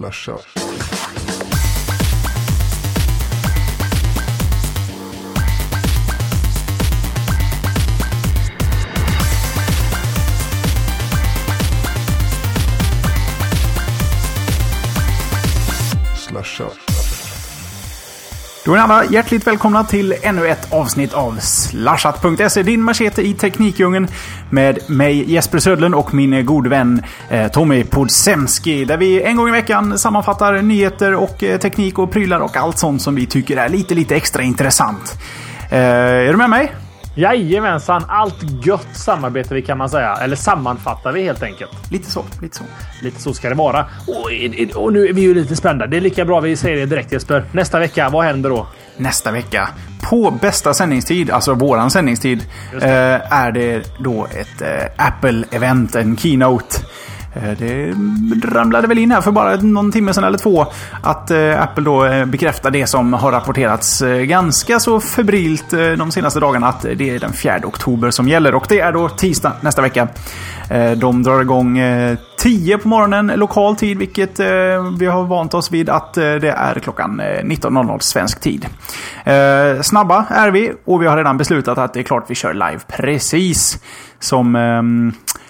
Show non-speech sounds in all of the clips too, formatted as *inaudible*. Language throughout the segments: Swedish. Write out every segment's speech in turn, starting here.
Slasha. Slasha. Då är ni alla hjärtligt välkomna till ännu ett avsnitt av Slashat.se, din machete i Teknikdjungeln. Med mig Jesper Södlund och min gode vän eh, Tommy Podsemski. Där vi en gång i veckan sammanfattar nyheter och eh, teknik och prylar och allt sånt som vi tycker är lite, lite extra intressant. Eh, är du med mig? Jajamensan, allt gött samarbetar vi kan man säga. Eller sammanfattar vi helt enkelt. Lite så, lite så. Lite så ska det vara. Och, och nu är vi ju lite spända. Det är lika bra vi säger det direkt Jesper. Nästa vecka, vad händer då? Nästa vecka, på bästa sändningstid, alltså våran sändningstid, Just eh, det. är det då ett eh, Apple-event, en keynote. Eh, det ramlade väl in här för bara någon timme sedan eller två att eh, Apple då eh, bekräftar det som har rapporterats ganska så febrilt de senaste dagarna att det är den 4 oktober som gäller. Och det är då tisdag nästa vecka. De drar igång 10 på morgonen lokal tid, vilket eh, vi har vant oss vid att eh, det är klockan eh, 19.00 svensk tid. Eh, Snabba är vi och vi har redan beslutat att det är klart vi kör live precis som eh,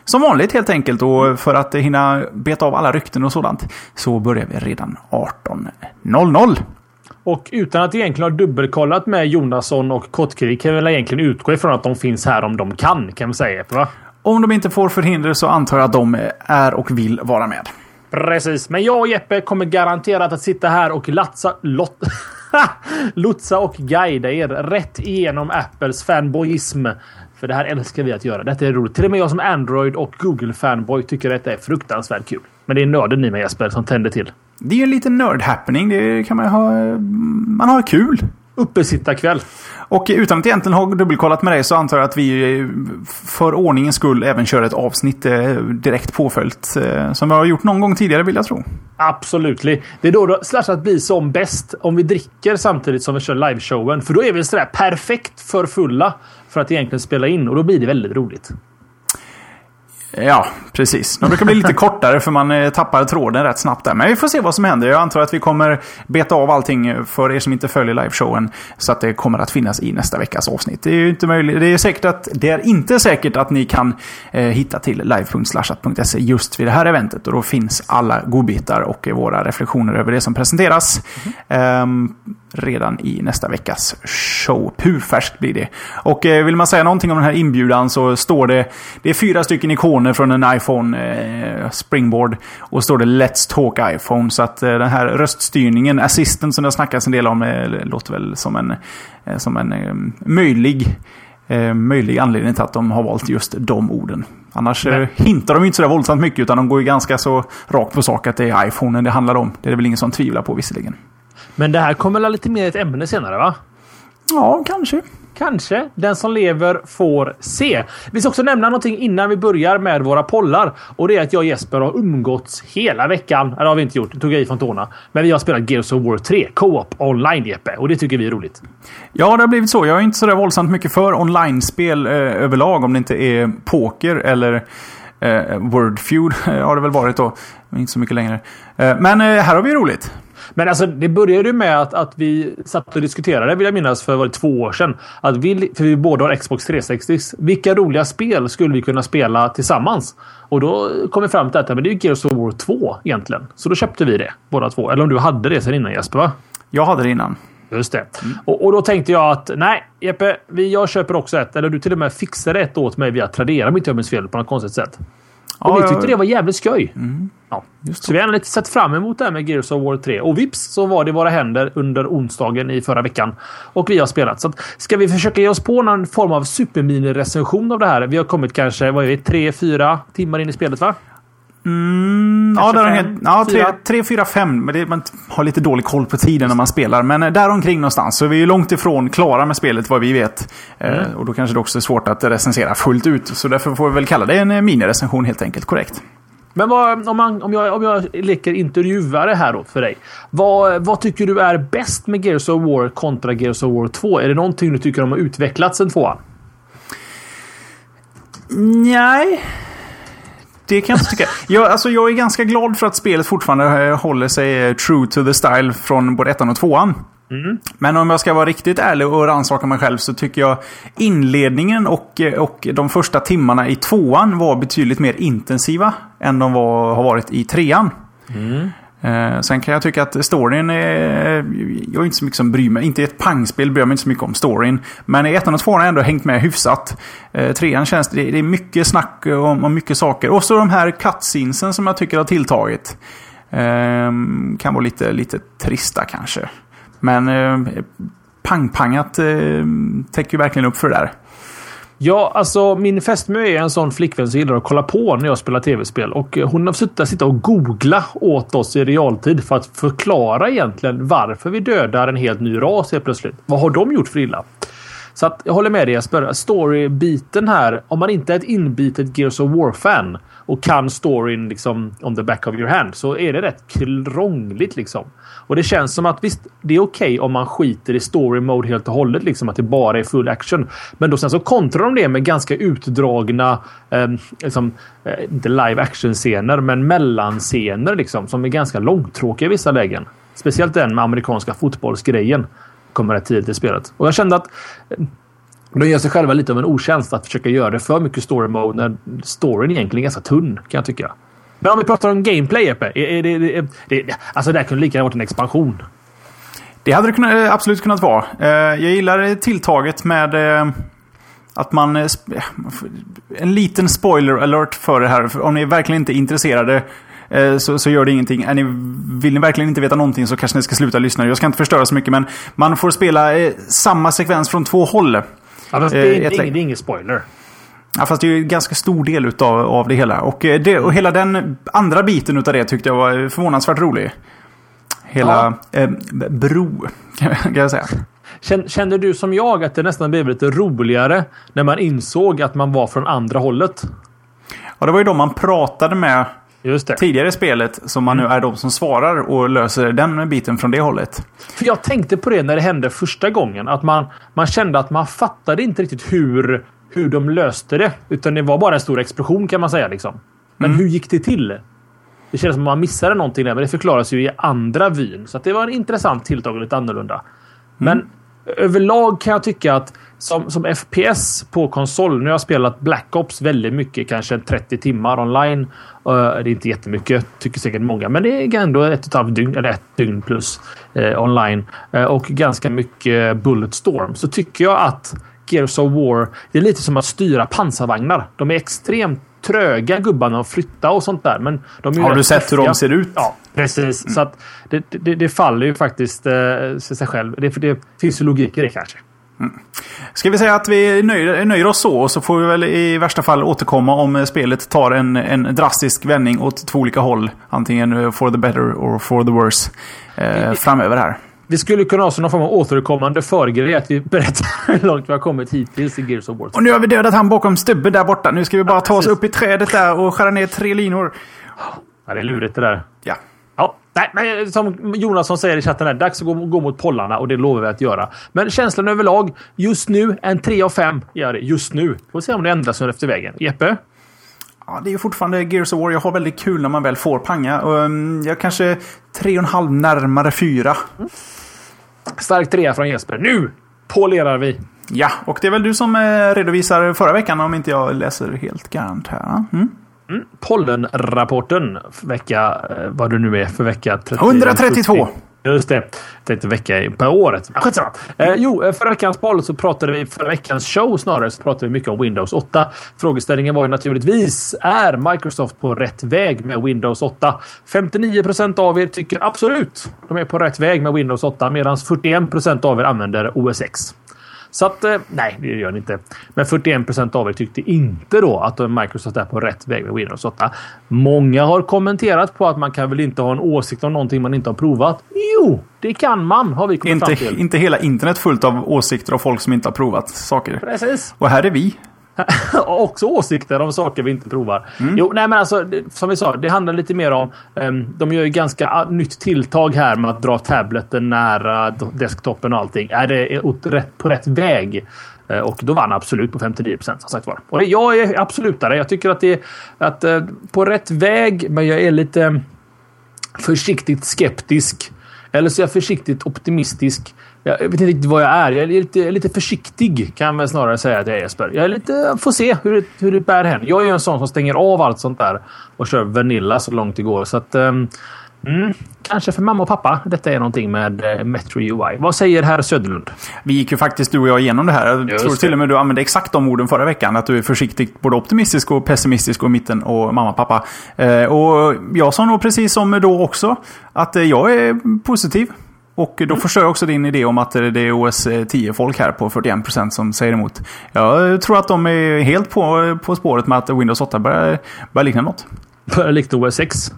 som vanligt helt enkelt. Och för att hinna beta av alla rykten och sådant så börjar vi redan 18.00. Och utan att egentligen ha dubbelkollat med Jonasson och Kottkrig kan vi väl egentligen utgå ifrån att de finns här om de kan, kan vi säga va? Om de inte får förhinder så antar jag att de är och vill vara med. Precis, men jag och Jeppe kommer garanterat att sitta här och latsa, lot, *laughs* lotsa och guida er rätt igenom Apples fanboyism. För det här älskar vi att göra. Detta är roligt. Till och med jag som Android och Google-fanboy tycker detta är fruktansvärt kul. Men det är nörden i mig Jesper som tänder till. Det är ju en liten nörd-happening. Det kan man ha... Man har kul. Uppesittarkväll. Och utan att egentligen ha dubbelkollat med dig så antar jag att vi eh, för ordningens skull även kör ett avsnitt eh, direkt påföljt. eh, Som vi har gjort någon gång tidigare vill jag tro. Absolut. Det är då, då Slashat blir som bäst om vi dricker samtidigt som vi kör liveshowen. För då är vi sådär perfekt för fulla för att egentligen spela in och då blir det väldigt roligt. Ja, precis. De brukar bli lite *laughs* kortare för man eh, tappar tråden rätt snabbt där. Men vi får se vad som händer. Jag antar att vi kommer beta av allting för er som inte följer liveshowen. Så att det kommer att finnas i nästa veckas avsnitt. Det är ju inte möjligt. Det är, säkert att, det är inte säkert att ni kan eh, hitta till live.slashat.se just vid det här eventet. Och då finns alla godbitar och våra reflektioner över det som presenteras. ehm, redan i nästa veckas show. Purfärskt blir det. Och eh, vill man säga någonting om den här inbjudan så står det... Det är fyra stycken ikoner från en iPhone eh, Springboard. Och står det Let's Talk iPhone. Så att eh, den här röststyrningen, Assistant som det har snackats en del om, låter väl som en, som en möjlig, möjlig anledning till att de har valt just de orden. Annars Nej. hintar de ju inte så där våldsamt mycket utan de går ju ganska så rakt på sak att det är iPhonen det handlar om. Det är det väl ingen som tvivlar på visserligen. Men det här kommer väl lite mer ett ämne senare va? Ja, kanske. Kanske. Den som lever får se. Vi ska också nämna någonting innan vi börjar med våra pollar. Och det är att jag och Jesper har umgåtts hela veckan. Eller det har vi inte gjort. Det tog jag i från tårna. Men vi har spelat Gears of War 3 Co-op online Jeppe. Och det tycker vi är roligt. Ja, det har blivit så. Jag är inte så där våldsamt mycket för online-spel eh, överlag. Om det inte är poker eller eh, Wordfeud *laughs* har det väl varit då. Inte så mycket längre. Eh, men eh, här har vi roligt. Men alltså, det började ju med att, att vi satt och diskuterade, vill jag minnas, för var det två år sedan. Att vi, för vi båda har Xbox 360. Vilka roliga spel skulle vi kunna spela tillsammans? Och då kom vi fram till att men det är Gears of War 2 egentligen. Så då köpte vi det, båda två. Eller om du hade det sen innan Jesper, va? Jag hade det innan. Just det. Och, och då tänkte jag att nej, Jeppe, vi, jag köper också ett. Eller du till och med fixade ett åt mig via Tradera om inte jag minns fel på något konstigt sätt. Och Ja, vi ja, tyckte det var jävligt skoj. Ja. Just Så vi har lite sett fram emot det här med Gears of War 3. Och vips så var det våra händer under onsdagen i förra veckan. Och vi har spelat. Så att, ska vi försöka ge oss på någon form av supermini-recension av det här? Vi har kommit kanske, vad är vi, tre, fyra timmar in i spelet va? Mm, ja, där fem, ja, tre, fyra? tre, fyra, fem. Men det, man har lite dålig koll på tiden när man spelar. Men eh, där omkring någonstans. Så vi är långt ifrån klara med spelet vad vi vet. Eh, och då kanske det också är svårt att recensera fullt ut. Så därför får vi väl kalla det en eh, minirecension helt enkelt. Korrekt. Men vad, om, man, om, jag, om jag leker intervjuare här då för dig. Vad, vad tycker du är bäst med Gears of War kontra Gears of War 2? Är det någonting du tycker de har utvecklats sen tvåan? Nej. Det kan jag inte tycka. Jag, alltså, jag är ganska glad för att spelet fortfarande eh, håller sig eh, true to the style från både ettan och tvåan. Men om jag ska vara riktigt ärlig och rannsaka mig själv så tycker jag inledningen och, eh, och de första timmarna i tvåan var betydligt mer intensiva än de var, har varit i trean. Eh, sen kan jag tycka att storyn är... Jag är inte så mycket som bryr mig. Inte i ett pangspel bryr jag mig inte så mycket om storyn. Men i ettan och tvåan har jag ändå hängt med hyfsat. Eh, trean känns... Det, det är mycket snack om, om mycket saker. Och så de här cutscenesen som jag tycker har tilltagit. Eh, kan vara lite, lite trista kanske. Men eh, pangpangat eh, täcker ju verkligen upp för det där. Ja, alltså min fästmö är en sån flickvän som gillar att kolla på när jag spelar tv-spel. Och eh, hon har suttit sitta och googla åt oss i realtid för att förklara egentligen varför vi dödar en helt ny ras helt plötsligt. Vad har de gjort för illa? Så att jag håller med dig Jesper. Story-biten här. Om man inte är ett inbitet Gears of War-fan och kan storyn liksom on the back of your hand så är det rätt krångligt liksom. Och det känns som att visst, det är okej okay om man skiter i story mode helt och hållet, liksom att det bara är full action. Men då sen så kontrar de det med ganska utdragna, eh, liksom, eh, inte live action scener, men mellanscener liksom som är ganska långtråkiga i vissa lägen. Speciellt den med amerikanska fotbollsgrejen kommer rätt tidigt i spelet. Och jag kände att eh, de gör sig själva lite av en otjänst att försöka göra det för mycket story mode när storyn egentligen är ganska tunn kan jag tycka. Men om vi pratar om gameplay, Jeppe. Är, är, det, är, det, alltså det här kunde lika gärna varit en expansion. Det hade det kunnat, eh, absolut kunnat vara. Eh, jag gillar tilltaget med att man... En liten spoiler alert för det här. Om ni verkligen inte är intresserade så, så gör det ingenting. Är ni, vill ni verkligen inte veta någonting så kanske ni ska sluta lyssna. Jag ska inte förstöra så mycket men man får spela samma sekvens från två håll. Ja, fast det, är, är, det är ingen spoiler. Ja, fast det är ju en ganska stor del utav, av det hela. Och, det, och hela den andra biten utav det tyckte jag var förvånansvärt rolig. Hela ja. eh, bro, *laughs* kan jag säga. Kände du som jag att det nästan blev lite roligare när man insåg att man var från andra hållet? Ja, det var ju de man pratade med tidigare spelet som man nu är de som svarar och löser den biten från det hållet. För Jag tänkte på det när det hände första gången. Att man, man kände att man fattade inte riktigt hur hur de löste det. Utan det var bara en stor explosion kan man säga. Liksom. Men mm. hur gick det till? Det känns som att man missade någonting där, men det förklaras ju i andra vyn. Så det var en intressant tilltag och lite annorlunda. Mm. Men överlag kan jag tycka att som, som FPS på konsol. Nu har jag spelat Black Ops väldigt mycket, kanske 30 timmar online. Uh, det är inte jättemycket, tycker säkert många, men det är ändå ett och ett halvt dygn, eller ett dygn plus uh, online. Uh, och ganska mycket Bulletstorm. Så tycker jag att Gears of War. Det är lite som att styra pansarvagnar. De är extremt tröga gubbarna att flytta och sånt där. Men de är Har du sett hur de ser ut? Ja, precis. Mm. Så att det, det, det, faller ju faktiskt eh, sig själv. Det, det finns ju logik i det kanske. Mm. Ska vi säga att vi nöjer, nöjer oss så och så får vi väl i värsta fall återkomma om spelet tar en, en drastisk vändning åt två olika håll. Antingen for the better or for the worse. Eh, framöver här. Vi skulle kunna ha någon form av återkommande förgrej att vi berättar *laughs* hur långt vi har kommit hittills i Gears of War. Och nu har vi dödat han bakom stubben där borta. Nu ska vi bara ja, ta oss upp i trädet där och skära ner tre linor. Ja, det är lurigt det där. Ja. Nej, men som Jonasson säger i chatten, här, dags att gå, gå mot pollarna och det lovar vi att göra. Men känslan överlag, just nu en 3 av 5 gör det. Just nu. Får se om det ändras efter vägen. Jeppe? Ja, det är ju fortfarande Gears of War. Jag har väldigt kul när man väl får panga. Um, jag kanske 3,5 närmare 4. Mm. Stark trea från Jesper. Nu polerar vi! Ja, och det är väl du som eh, redovisar förra veckan om inte jag läser helt garant här. Mm. Mm. Pollenrapporten vecka, eh, vad det nu är för vecka 30, 132! 70. Just det. Tänkte vecka på året. Skitsamma. Eh, jo, eh, förra veckans poll så pratade vi, förra veckans show snarare, så pratade vi mycket om Windows 8. Frågeställningen var ju naturligtvis, är Microsoft på rätt väg med Windows 8? 59 procent av er tycker absolut de är på rätt väg med Windows 8 medan 41 procent av er använder OS X. Så att, eh, nej, det gör ni inte. Men 41 procent av er tyckte inte då att Microsoft är på rätt väg med Windows 8. Många har kommenterat på att man kan väl inte ha en åsikt om någonting man inte har provat. Jo, det kan man, har vi kommit inte, fram till. Inte hela internet fullt av åsikter av folk som inte har provat saker. Precis. Och här är vi. *laughs* också åsikter om saker vi inte provar. Mm. Jo, nej men alltså som vi sa, det handlar lite mer om... Um, de gör ju ganska uh, nytt tilltag här med att dra tableten nära desktopen och allting. Är det på rätt väg? Eh, och då vann Absolut på 59 procent. Sagt var. Och jag är absolutare. Jag tycker att det är att, eh, på rätt väg, men jag är lite försiktigt skeptisk. Eller så är jag försiktigt optimistisk. Jag vet inte riktigt vad jag är. Jag är lite, lite försiktig kan jag snarare säga att jag är Jesper. Jag är lite, får se hur det, hur det bär hän. Jag är ju en sån som stänger av allt sånt där och kör Vanilla så långt det går. Så att, um, Mm, kanske för mamma och pappa. Detta är någonting med eh, Metro UI. Vad säger herr Söderlund? Vi gick ju faktiskt du och jag igenom det här. Jag Just tror till och med du använde exakt de orden förra veckan. Att du är försiktigt både optimistisk och pessimistisk och mitten och mamma och pappa. Eh, och jag sa nog precis som då också. Att eh, jag är positiv. Och då mm. förstår jag också din idé om att det är OS 10-folk här på 41% som säger emot. Jag tror att de är helt på, på spåret med att Windows 8 börjar, börjar likna något. Börjar likna OS 6?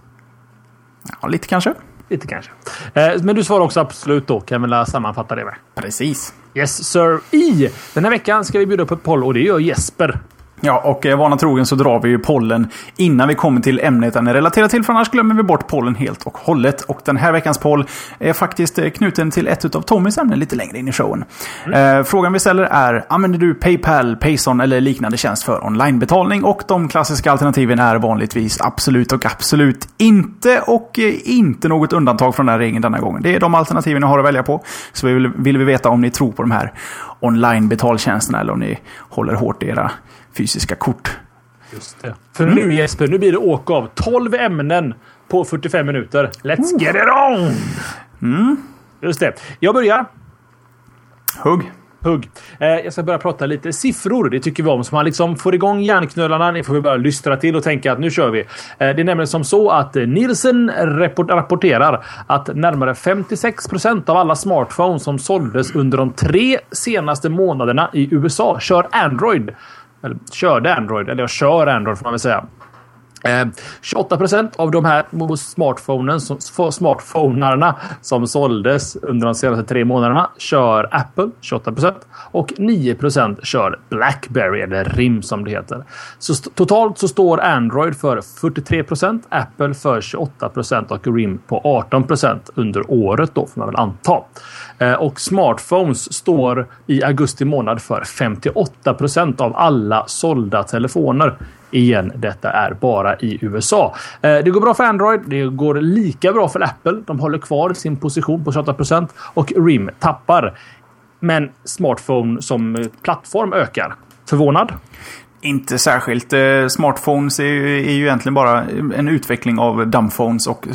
Ja, lite kanske. Lite kanske. Eh, men du svarar också absolut då, kan jag väl sammanfatta det med. Precis. Yes sir. I den här veckan ska vi bjuda upp ett poll och det gör Jesper. Ja, och eh, vana trogen så drar vi ju pollen innan vi kommer till ämnet den är relaterad till, för annars glömmer vi bort pollen helt och hållet. Och den här veckans poll är faktiskt eh, knuten till ett av Tommys ämnen lite längre in i showen. Mm. Eh, frågan vi ställer är, använder du Paypal, Payson eller liknande tjänst för onlinebetalning? Och de klassiska alternativen är vanligtvis absolut och absolut inte och eh, inte något undantag från den här regeln denna gången. Det är de alternativen ni har att välja på. Så vi vill, vill vi veta om ni tror på de här online-betaltjänsterna eller om ni håller hårt i era fysiska kort. Just det. För mm. nu Jesper, nu blir det åka av 12 ämnen på 45 minuter. Let's get it on! Mm. Just det. Jag börjar. Hugg. Hugg. Eh, jag ska börja prata lite siffror. Det tycker vi om. Så man liksom får igång hjärnknölarna. Ni får börja lystra till och tänka att nu kör vi. Eh, det är nämligen som så att Nielsen rapport rapporterar att närmare 56 procent av alla smartphones som såldes under de tre senaste månaderna i USA kör Android. Eller körde Android, eller jag kör Android får man väl säga. Eh, 28 procent av de här smartphonen, som såldes under de senaste tre månaderna kör Apple 28% och 9% kör Blackberry eller RIM som det heter. Så totalt så står Android för 43% Apple för 28% och RIM på 18% under året då får man väl anta. Eh, och smartphones står i augusti månad för 58% av alla sålda telefoner. Igen, detta är bara i USA. Eh, det går bra för Android. Det går lika bra för Apple. De håller kvar sin position på 28% och RIM tappar. Men smartphone som plattform ökar. Förvånad? Inte särskilt. Eh, smartphones är ju, är ju egentligen bara en utveckling av dumbphones och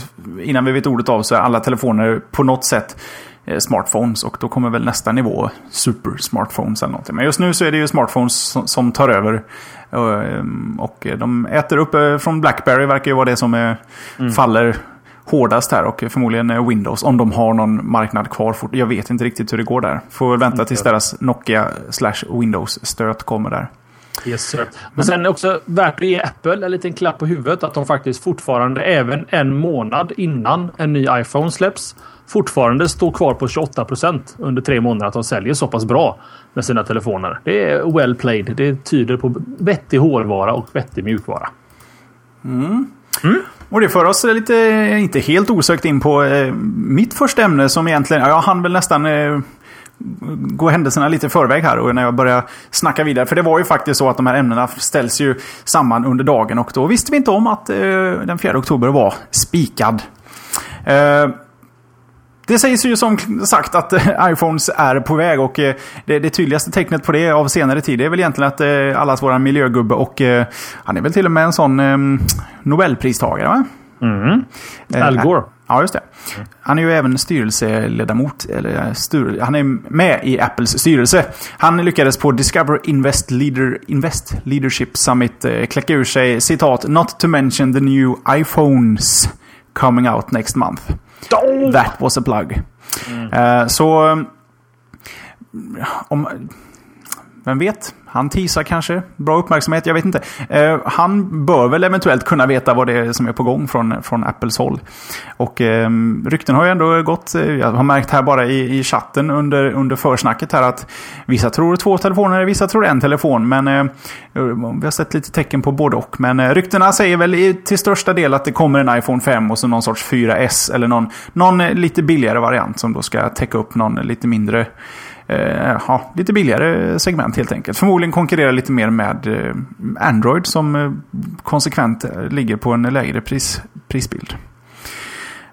innan vi vet ordet av så är alla telefoner på något sätt eh, smartphones och då kommer väl nästa nivå super smartphones eller någonting. Men just nu så är det ju smartphones som, tar över. Ehm, och de äter upp eh, från Blackberry verkar ju vara det som är, mm. faller hårdast här och förmodligen Windows om de har någon marknad kvar. Jag vet inte riktigt hur det går där. Får väl vänta tills deras Nokia slash Windows stöt kommer där. Yes, sir. Men sen också värt att ge Apple en liten klapp på huvudet att de faktiskt fortfarande även en månad innan en ny iPhone släpps fortfarande står kvar på 28% under tre månader. Att de säljer så pass bra med sina telefoner. Det är well played. Det tyder på vettig hårdvara och vettig mjukvara. Mm. Mm. Och det för oss lite, inte helt osökt in på eh, mitt första ämne som egentligen, jag hann väl nästan eh, gå händelserna lite i förväg här och när jag börjar snacka vidare. För det var ju faktiskt så att de här ämnena ställs ju samman under dagen och då visste vi inte om att eh, den 4 oktober var spikad. Eh, det sägs ju som sagt att eh, iPhones är på väg och eh, det, det tydligaste tecknet på det av senare tid är väl egentligen att eh, allas våra miljögubbe och han är väl till och med en sån Nobelpristagare va? Mm. Al Gore. Ja, just det. Han är ju även styrelseledamot. Eller styr, han är med i Apples styrelse. Han lyckades på Discover Invest, Leader, Invest Leadership Summit kläcka ur sig citat “Not to mention the new iPhones coming out next month”. That was a plug. Mm. Uh, så... Om, vem vet? Han teasar kanske. Bra uppmärksamhet, jag vet inte. Eh, han bör väl eventuellt kunna veta vad det är som är på gång från, från Apples håll. Och eh, rykten har ju ändå gått. Eh, jag har märkt här bara i, i chatten under, under försnacket här att vissa tror två telefoner, vissa tror en telefon. Men eh, vi har sett lite tecken på både och. Men eh, ryktena säger väl till största del att det kommer en iPhone 5 och så någon sorts 4S eller någon, någon eh, lite billigare variant som då ska täcka upp någon eh, lite mindre eh, ja, lite billigare segment helt enkelt. Förmodligen konkurrerar lite mer med eh, Android som eh, konsekvent eh, ligger på en lägre pris, prisbild.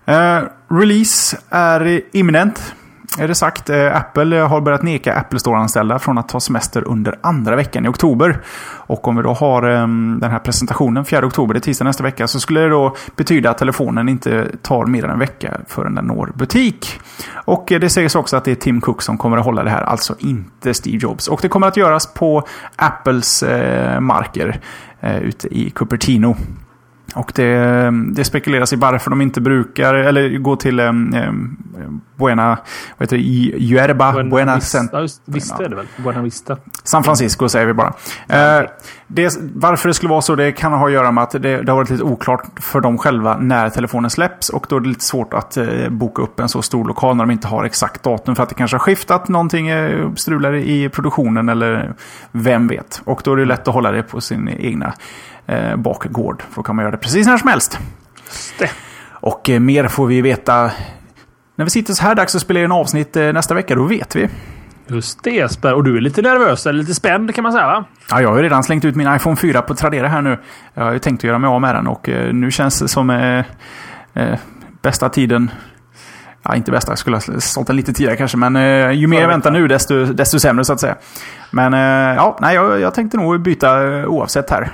Eh, release är imminent är det sagt. Eh, Apple har börjat neka Apple Store-anställda från att ta semester under andra veckan i oktober. Och om vi då har ehm, den här presentationen 4 oktober, det är tisdag nästa vecka, så skulle det då betyda att telefonen inte tar mer än en vecka förrän den når butik. Och eh, det sägs också att det är Tim Cook som kommer att hålla det här, alltså inte Steve Jobs. Och det kommer att göras på Apples eh, marker ute i Cupertino. Och det, det spekuleras i varför de inte brukar, eller gå till um, Buena, vad heter det, Yerba, Buena, Buena Vista, just, Vista är det väl? Buena Vista. San Francisco säger vi bara. Uh, det, varför det skulle vara så, det kan ha att göra med att det, det har varit lite oklart för dem själva när telefonen släpps. Och då är det lite svårt att uh, boka upp en så stor lokal när de inte har exakt datum. För att det kanske har skiftat, någonting uh, strular i produktionen eller vem vet. Och då är det lätt att hålla det på sin egna eh, bakgård. För då kan man göra det precis när som helst. Och eh, mer får vi veta när vi sitter så här dags och spelar in avsnitt eh, nästa vecka. Då vet vi. Just det Jesper. Och du är lite nervös, eller lite spänd kan man säga va? Ja, jag har ju redan slängt ut min iPhone 4 på Tradera här nu. Jag har ju tänkt att göra mig av med den och eh, nu känns det som eh, eh, bästa tiden Ja, inte bästa. Jag skulle ha sålt den lite tidigare kanske. Men eh, ju mer jag väntar nu desto, desto sämre så att säga. Men eh, ja, nej, jag, jag tänkte nog byta oavsett här.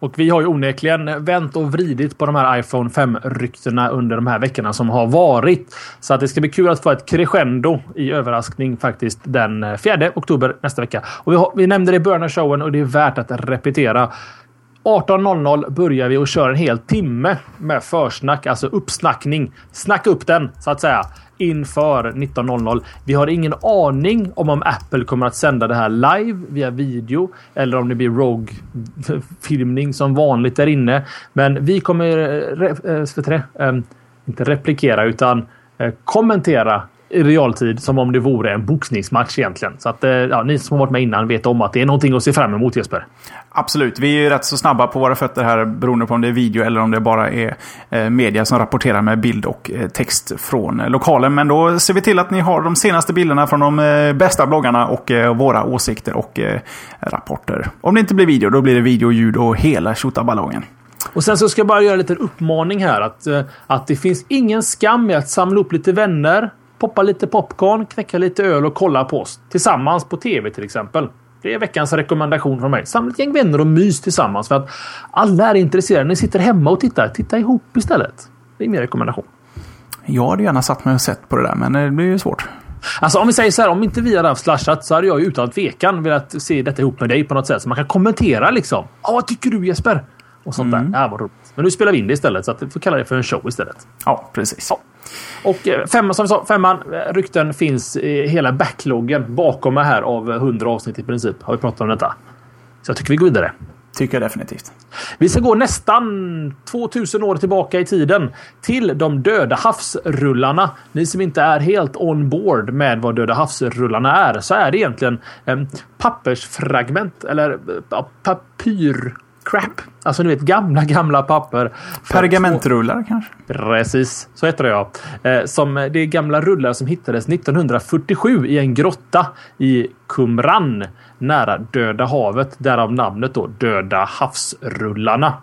Och vi har ju onekligen vänt och vridit på de här iPhone 5-ryktena under de här veckorna som har varit. Så att det ska bli kul att få ett crescendo i överraskning faktiskt den eh, 4 oktober nästa vecka. Och vi, har, vi nämnde det i början av showen och det är värt att repetera. 18.00 börjar vi och kör en hel timme med försnack, alltså uppsnackning. Snacka upp den så att säga inför 19.00. Vi har ingen aning om om Apple kommer att sända det här live via video eller om det blir Rogue filmning som vanligt där inne. Men vi kommer eh, re, äh, inte replikera utan eh, kommentera i realtid som om det vore en boxningsmatch egentligen. Så att ja, ni som har varit med innan vet om att det är någonting att se fram emot Jesper. Absolut. Vi är ju rätt så snabba på våra fötter här beroende på om det är video eller om det bara är eh, media som rapporterar med bild och eh, text från eh, lokalen. Men då ser vi till att ni har de senaste bilderna från de eh, bästa bloggarna och eh, våra åsikter och eh, rapporter. Om det inte blir video, då blir det video, ljud och hela tjottaballongen. Och sen så ska jag bara göra en liten uppmaning här. Att, eh, att det finns ingen skam i att samla upp lite vänner, poppa lite popcorn, knäcka lite öl och kolla på oss. Tillsammans på tv till exempel. Det är veckans rekommendation från mig. Samla ett gäng vänner och mys tillsammans för att alla är intresserade. Ni sitter hemma och tittar. Titta ihop istället. Det är min rekommendation. Jag hade gärna satt mig och sett på det där, men det blir ju svårt. Alltså om vi säger så här, om inte vi hade haft slashat så hade jag utan tvekan velat se detta ihop med dig på något sätt. Så man kan kommentera liksom. Ja, vad tycker du Jesper? Och sånt mm. där. Ja, vad roligt. Men nu spelar vi in det istället, så att vi får kalla det för en show istället. Ja, precis. Ja. Och eh, femman, som vi sa, femman, eh, rykten finns i hela backloggen bakom mig här av 100 avsnitt i princip. Har vi pratat om detta. Så jag tycker vi går vidare. Tycker jag definitivt. Vi ska gå nästan 2000 år tillbaka i tiden till de döda havsrullarna. Ni som inte är helt on board med vad döda havsrullarna är så är det egentligen eh, pappersfragment eller papyr crap. Alltså ni vet gamla, gamla papper. Pergamentrullar kanske? Precis, så heter det ja. Eh, som, det är gamla rullar som hittades 1947 i en grotta i Qumran nära Döda havet. Därav namnet då Döda havsrullarna.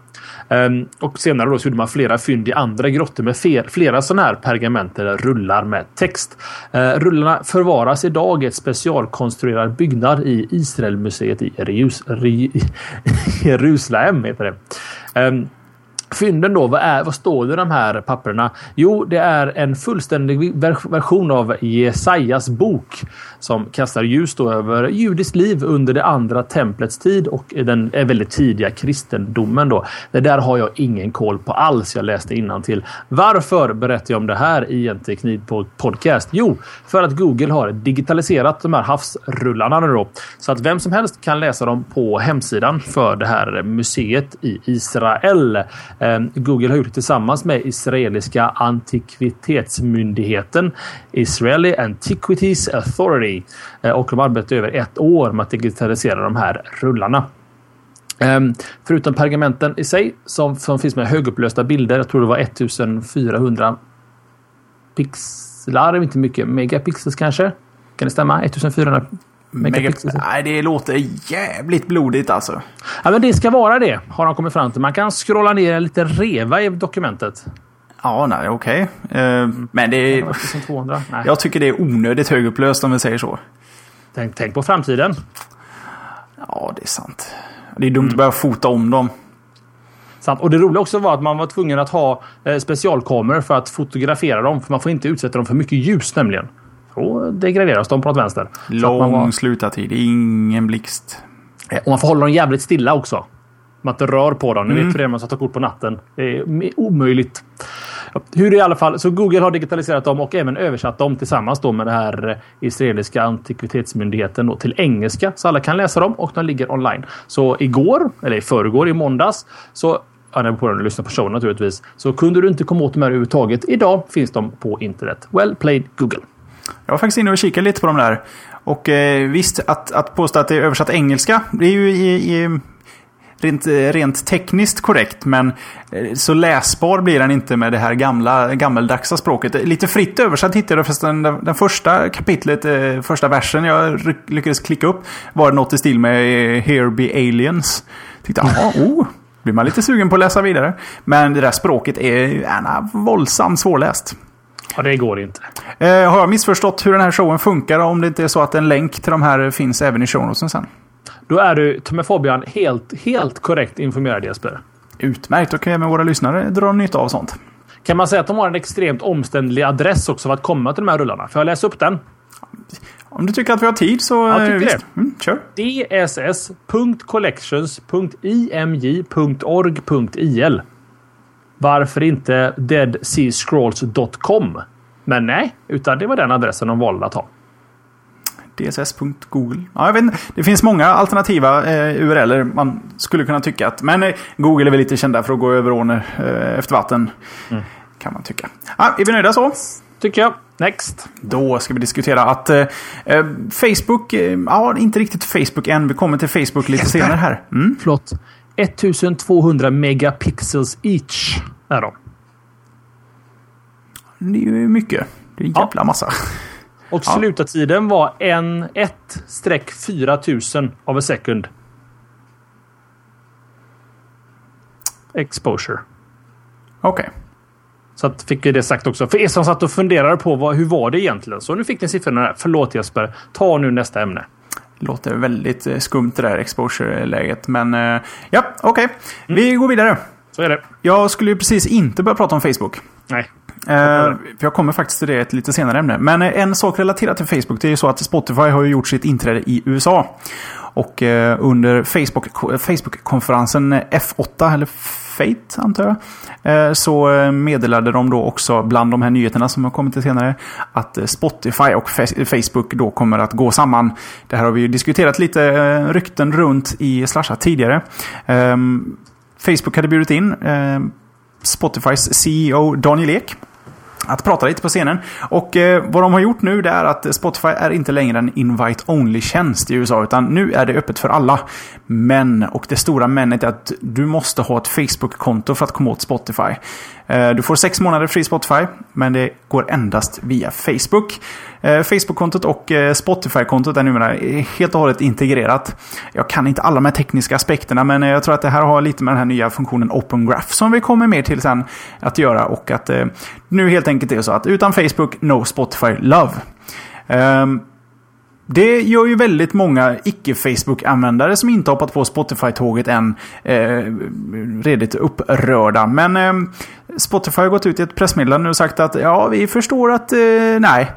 Um, och senare då så gjorde man flera fynd i andra grottor med flera sådana här pergament eller rullar med text. Uh, rullarna förvaras idag i ett specialkonstruerad byggnad i Israelmuseet i *laughs* Jerusalem. Heter det. Um, Fynden då, vad, är, vad står det i de här papperna? Jo, det är en fullständig version av Jesajas bok som kastar ljus då över judiskt liv under det andra templets tid och den väldigt tidiga kristendomen. Då. Det där har jag ingen koll på alls. Jag läste till. Varför berättar jag om det här i en teknikpodcast? Jo, för att Google har digitaliserat de här havsrullarna då, så att vem som helst kan läsa dem på hemsidan för det här museet i Israel. Ehm, Google har gjort det tillsammans med israeliska antikvitetsmyndigheten Israeli Antiquities Authority ehm, och de arbetar över ett år med att digitalisera de här rullarna. Ehm, förutom pergamenten i sig som, som finns med högupplösta bilder. Jag tror det var 1400 pixlar, inte mycket megapixels kanske. Kan det stämma? 1400 megapixel? Nej, det låter jävligt blodigt alltså. Ja, men det ska vara det, har de kommit fram till. Man kan scrolla ner en liten reva i dokumentet. Ja, nej, okej. Eh, men det är... 1200? Nej. Jag tycker det är onödigt högupplöst om vi säger så. Tänk, tänk på framtiden. Ja, det är sant. Det är dumt att börja fota om dem. Sant. Och det roliga också var att man var tvungen att ha eh, specialkameror för att fotografera dem. För man får inte utsätta dem för mycket ljus nämligen. Då degraderas de på något vänster. Lång var- slutartid, ingen blixt. Eh, Och man får hålla dem jävligt stilla också. Man inte rör på dem. Ni vet hur det är man ska ta kort på natten. Det är omöjligt. Hur i alla fall. Så Google har digitaliserat dem och även översatt dem tillsammans då med den här eh, israeliska antikvitetsmyndigheten då till engelska. Så alla kan läsa dem och de ligger online. Så igår, eller i förrgår, i måndags, så Ja, när på den och lyssna på showen naturligtvis. Så kunde du inte komma åt dem här överhuvudtaget. Idag finns de på internet. Well played Google. Jag var faktiskt inne och kikade lite på de där. Och eh, visst, att, att påstå att det är översatt engelska, det är ju i, i, rent, rent tekniskt korrekt. Men eh, så läsbar blir den inte med det här gamla, gammaldagsa språket. Lite fritt översatt hittade jag förresten den, den första kapitlet, eh, första versen jag lyckades klicka upp. Var något i stil med eh, Here be aliens. Tyckte, jaha, *laughs* oh. Blir man lite sugen på att läsa vidare. Men det där språket är gärna våldsamt svårläst. Ja, det går inte. Eh, har jag missförstått hur den här showen funkar? Om det inte är så att en länk till de här finns även i shownotesen sen. Då är du, Fabian, helt, helt korrekt informerad Jesper. Utmärkt, då kan även våra lyssnare dra nytta av sånt. Kan man säga att de har en extremt omständlig adress också för att komma till de här rullarna? Får jag läsa upp den? Om du tycker att vi har tid så Ja, eh, tycker visst. Mm, kör. dss.collections.imj.org.il Varför inte deadseascrolls.com? Men nej, utan det var den adressen de valde att ha. dss.google. Ja, jag vet inte. Det finns många alternativa eh, URLer man skulle kunna tycka att. Men eh, Google är väl lite kända för att gå över ån eh, efter vatten. Kan man tycka. Ja, är vi nöjda så? Tycker jag. Next. Då ska vi diskutera att eh, eh, Facebook, eh, ja inte riktigt Facebook än. Vi kommer till Facebook lite senare här. Mm. Förlåt. 1200 megapixels each är de. Det är ju mycket. Det är en Ja. jävla massa. Och Ja. slutartiden var en 1-4000 av a second. Exposure. Okej. Så att fick vi det sagt också. För er som satt och funderade på vad, hur var det egentligen. Så nu fick ni siffrorna där. Förlåt Jesper. Ta nu nästa ämne. Låter väldigt eh, skumt det där exposure-läget. Men eh, ja, okej. Vi går vidare. Så är det. Jag skulle ju precis inte börja prata om Facebook. Nej. Eh, för jag kommer faktiskt till det i ett lite senare ämne. Men eh, en sak relaterat till Facebook, det är ju så att Spotify har ju gjort sitt inträde i USA. Och eh, under Facebook- Facebook-konferensen F8, eller Fate antar jag, eh, så eh, meddelade de då också bland de här nyheterna som har kommit till senare att Spotify och Fa- Facebook då kommer att gå samman. Det här har vi ju diskuterat lite eh, rykten runt i Slashat tidigare. Facebook hade bjudit in eh, Spotifys CEO Daniel Ek att prata lite på scenen. Och eh, vad de har gjort nu det är att Spotify är inte längre en invite-only-tjänst i USA. Utan nu är det öppet för alla. Men, och det stora menet är att du måste ha ett Facebook-konto för att komma åt Spotify. Eh, du får sex månader fri Spotify, men det går endast via Facebook. Eh, Facebook-kontot och eh, Spotify-kontot är numera helt och hållet integrerat. Jag kan inte alla de här tekniska aspekterna, men jag tror att det här har lite med den här nya funktionen Open Graph som vi kommer mer till sen att göra. Och att nu helt enkelt är så att utan Facebook, no Spotify love. Ehm, det gör ju väldigt många icke-Facebook-användare som inte hoppat på Spotify-tåget än eh, redigt upprörda. Men eh, Spotify har gått ut i ett pressmeddelande och sagt att ja, vi förstår att eh, nej.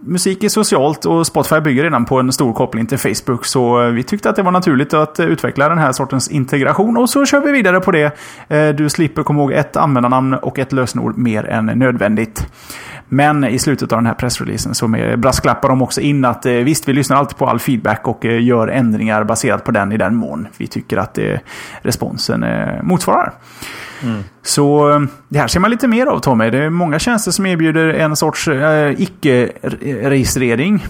Musik är socialt och Spotify bygger redan på en stor koppling till Facebook. Så eh, vi tyckte att det var naturligt att eh, utveckla den här sortens integration. Och så kör vi vidare på det. Eh, du slipper komma ihåg ett användarnamn och ett lösenord mer än nödvändigt. Men i slutet av den här pressreleasen så brasklappar de också in att visst, vi lyssnar alltid på all feedback och gör ändringar baserat på den i den mån vi tycker att responsen motsvarar. Så eh, det här ser man lite mer av Tommy. Det är många tjänster som erbjuder en sorts eh, icke-registrering.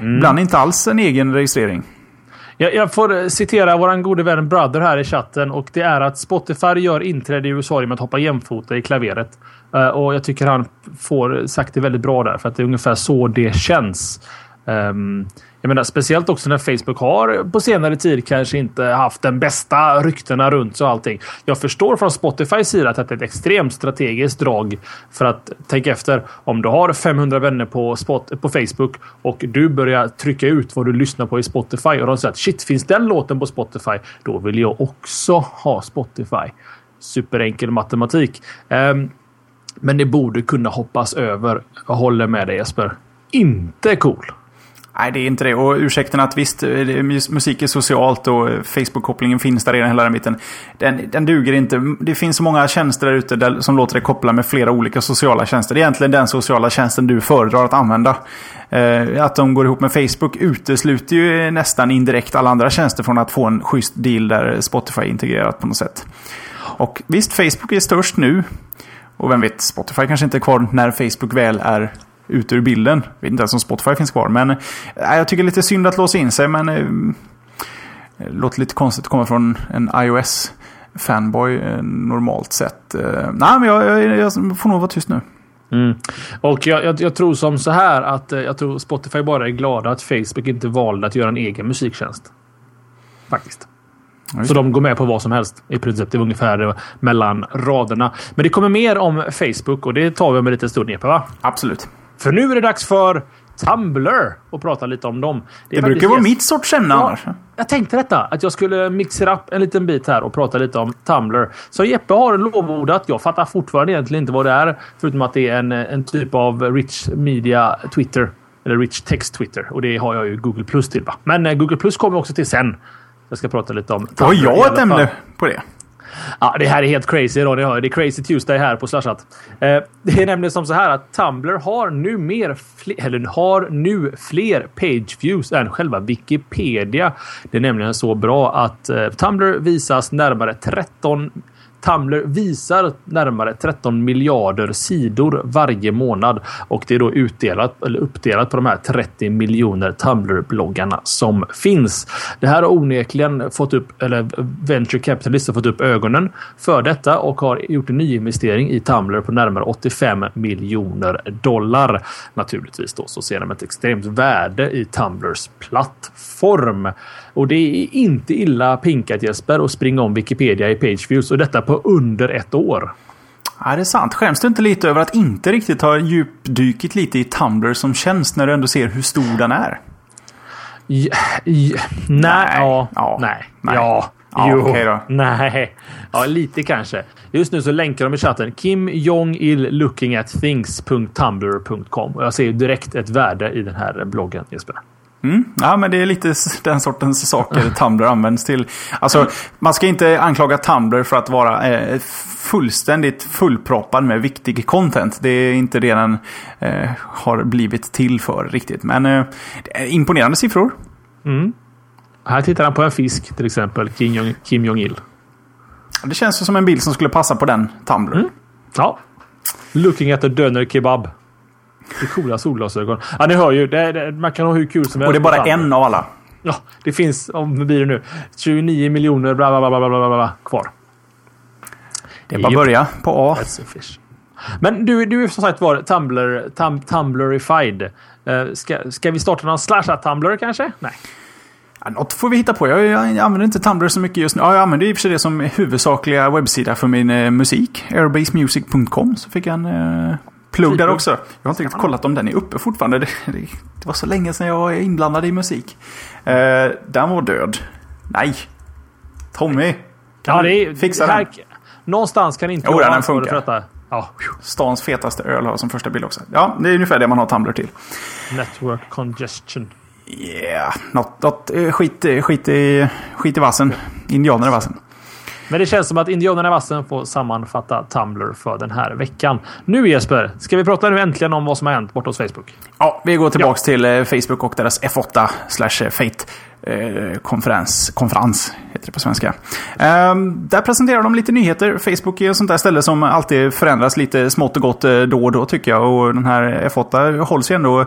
Ibland inte alls en egen registrering. Jag, jag får eh, citera vår gode vän Brother här i chatten och det är att Spotify gör inträde i USA genom att hoppa jämfota i klaveret. Eh, och jag tycker han får sagt det väldigt bra där för att det är ungefär så det känns. Um, jag menar, speciellt också när Facebook har på senare tid kanske inte haft den bästa ryktena runt och allting. Jag förstår från Spotifys sida att det är ett extremt strategiskt drag för att tänka efter. Om du har 500 vänner på, spot, på Facebook och du börjar trycka ut vad du lyssnar på i Spotify och de säger att shit, finns den låten på Spotify? Då vill jag också ha Spotify. Superenkel matematik. Um, men det borde kunna hoppas över. Jag håller med dig Jesper. Inte cool. Nej, det är inte det. Och ursäkten att visst, eh, musik är socialt och eh, Facebook-kopplingen finns där redan hela den biten. Den, den duger inte. Det finns så många tjänster där ute som låter dig koppla med flera olika sociala tjänster. Det är egentligen den sociala tjänsten du föredrar att använda. Eh, att de går ihop med Facebook utesluter ju nästan indirekt alla andra tjänster från att få en schysst deal där Spotify är integrerat på något sätt. Och visst, Facebook är störst nu. Och vem vet, Spotify kanske inte är kvar när Facebook väl är ut ur bilden. Jag vet inte ens om Spotify finns kvar. Men äh, jag tycker lite synd att låsa in sig. Men äh, låter lite konstigt att komma från en iOS-fanboy äh, normalt sett. Äh, nej, men jag, jag, jag, får nog vara tyst nu. Mm. Och jag, jag, jag, tror som så här att jag tror Spotify bara är glada att Facebook inte valde att göra en egen musiktjänst. Faktiskt. Så de går med på vad som helst i princip. Det är ungefär mellan raderna. Men det kommer mer om Facebook och det tar vi om en liten stund. Epa, va? Absolut. För nu är det dags för Tumblr och prata lite om dem. Det, det brukar vara mitt sorts ämne ja, annars. Jag tänkte detta, att jag skulle mixa upp en liten bit här och prata lite om Tumblr. Så Jeppe har lovordat. Jag fattar fortfarande egentligen inte vad det är. Förutom att det är en, en typ av rich media Twitter. Eller rich text Twitter. Och det har jag ju Google Plus till. Va? Men eh, Google Plus kommer också till sen. Jag ska prata lite om... Har jag ett ämne på det? Ja, det här är helt crazy då, ni hör. Det är crazy Tuesday här på Slashat. Eh, det är nämligen som så här att Tumblr har nu mer eller har nu fler page views än själva Wikipedia. Det är nämligen så bra att eh, Tumblr visas närmare 13 Tumblr visar närmare 13 miljarder sidor varje månad och det är då utdelat eller uppdelat på de här 30 miljoner Tumblr-bloggarna som finns. Det här har onekligen fått upp, eller Venture Capitalist har fått upp ögonen för detta och har gjort en nyinvestering i Tumblr på närmare 85 miljoner dollar. Naturligtvis då så ser de ett extremt värde i Tumblrs plattform. Och det är inte illa pinkat Jesper att springa om Wikipedia i pageviews och detta på under ett år. Ja, det är sant. Skäms du inte lite över att inte riktigt ha djupdykit lite i Tumblr som tjänst när du ändå ser hur stor den är? Ja, ja, nej, ja, ja, nej, nej. Ja, ja jo, okay då. nej. Ja, lite kanske. Just nu så länkar de i chatten Kim Jong-Il looking at things.tumblr.com och jag ser direkt ett värde i den här bloggen Jesper. Mm. Ja, men det är lite den sortens saker Tumblr används till. Alltså, man ska inte anklaga Tumblr för att vara eh, fullständigt fullproppad med viktig content. Det är inte det den eh, har blivit till för riktigt. Men eh, imponerande siffror. Mm. Här tittar han på en fisk till exempel. Kim, Jong, Kim Jong-Il. Det känns som en bild som skulle passa på den Tumblr. Mm. Ja. Looking at a döner kebab. Det är coola solglasögon. Ja, ni hör ju. Det, det, man kan ha hur kul som helst. Och det är bara en av alla. Ja, det finns, om blir det nu, 29 miljoner bla bla bla bla bla bla kvar. Det är bara att börja på A. Men du, du är som sagt var Tumblr, tum, Tumblrified. Uh, ska, ska vi starta någon slashat Tumblr kanske? Nej. Ja, något får vi hitta på. Jag, jag, använder inte Tumblr så mycket just nu. Ja, jag använder i och för sig det som huvudsakliga webbsida för min eh, musik. Airbasemusic.com. Så fick jag en eh, plugg där också. Jag har inte riktigt kollat om den är uppe fortfarande. *laughs* Det, det, det var så länge sedan jag var inblandad i musik. Eh, den var död. Nej. Tommy. Kan ja, det är, fixa här, den? Någonstans kan inte jo, jag den funkar. För detta. Ja. Stans fetaste öl har som första bild också. Ja, det är ungefär det man har Tumblr till. Network congestion. Yeah, något, något eh, skit, eh, skit, i, skit i vassen. Indianer i vassen. Men det känns som att Indianerna i vassen får sammanfatta Tumblr för den här veckan. Nu Jesper, ska vi prata nu äntligen om vad som har hänt borta hos Facebook? Ja, vi går tillbaks ja. till eh, Facebook och deras F8 slash Fate eh, konferens, konferens, heter det på svenska. Eh, där presenterar de lite nyheter. Facebook är ett sånt där ställe som alltid förändras lite smått och gott eh, då och då tycker jag. Och den här F8 hålls ju ändå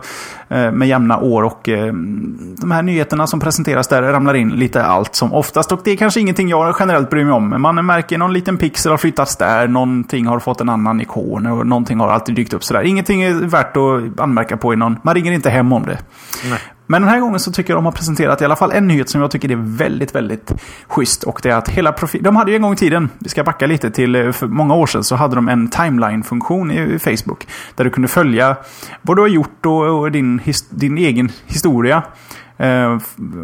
eh, med jämna år. Och ehm, de här nyheterna som presenteras där ramlar in lite allt som oftast. Och det är kanske ingenting jag generellt bryr mig om. Man märker någon liten pixel har flyttats där, någonting har fått en annan ikon och någonting har alltid dykt upp sådär. Ingenting är värt att anmärka på i någon. Man ringer inte hem om det. Nej. Men den här gången så tycker jag de har presenterat i alla fall en nyhet som jag tycker är väldigt, väldigt schysst. Och det är att hela profil... De hade ju en gång i tiden, vi ska backa lite till eh, för många år sedan, så hade de en timeline-funktion i Facebook. Där du kunde följa vad du har gjort och, och din, his, din egen historia. Eh,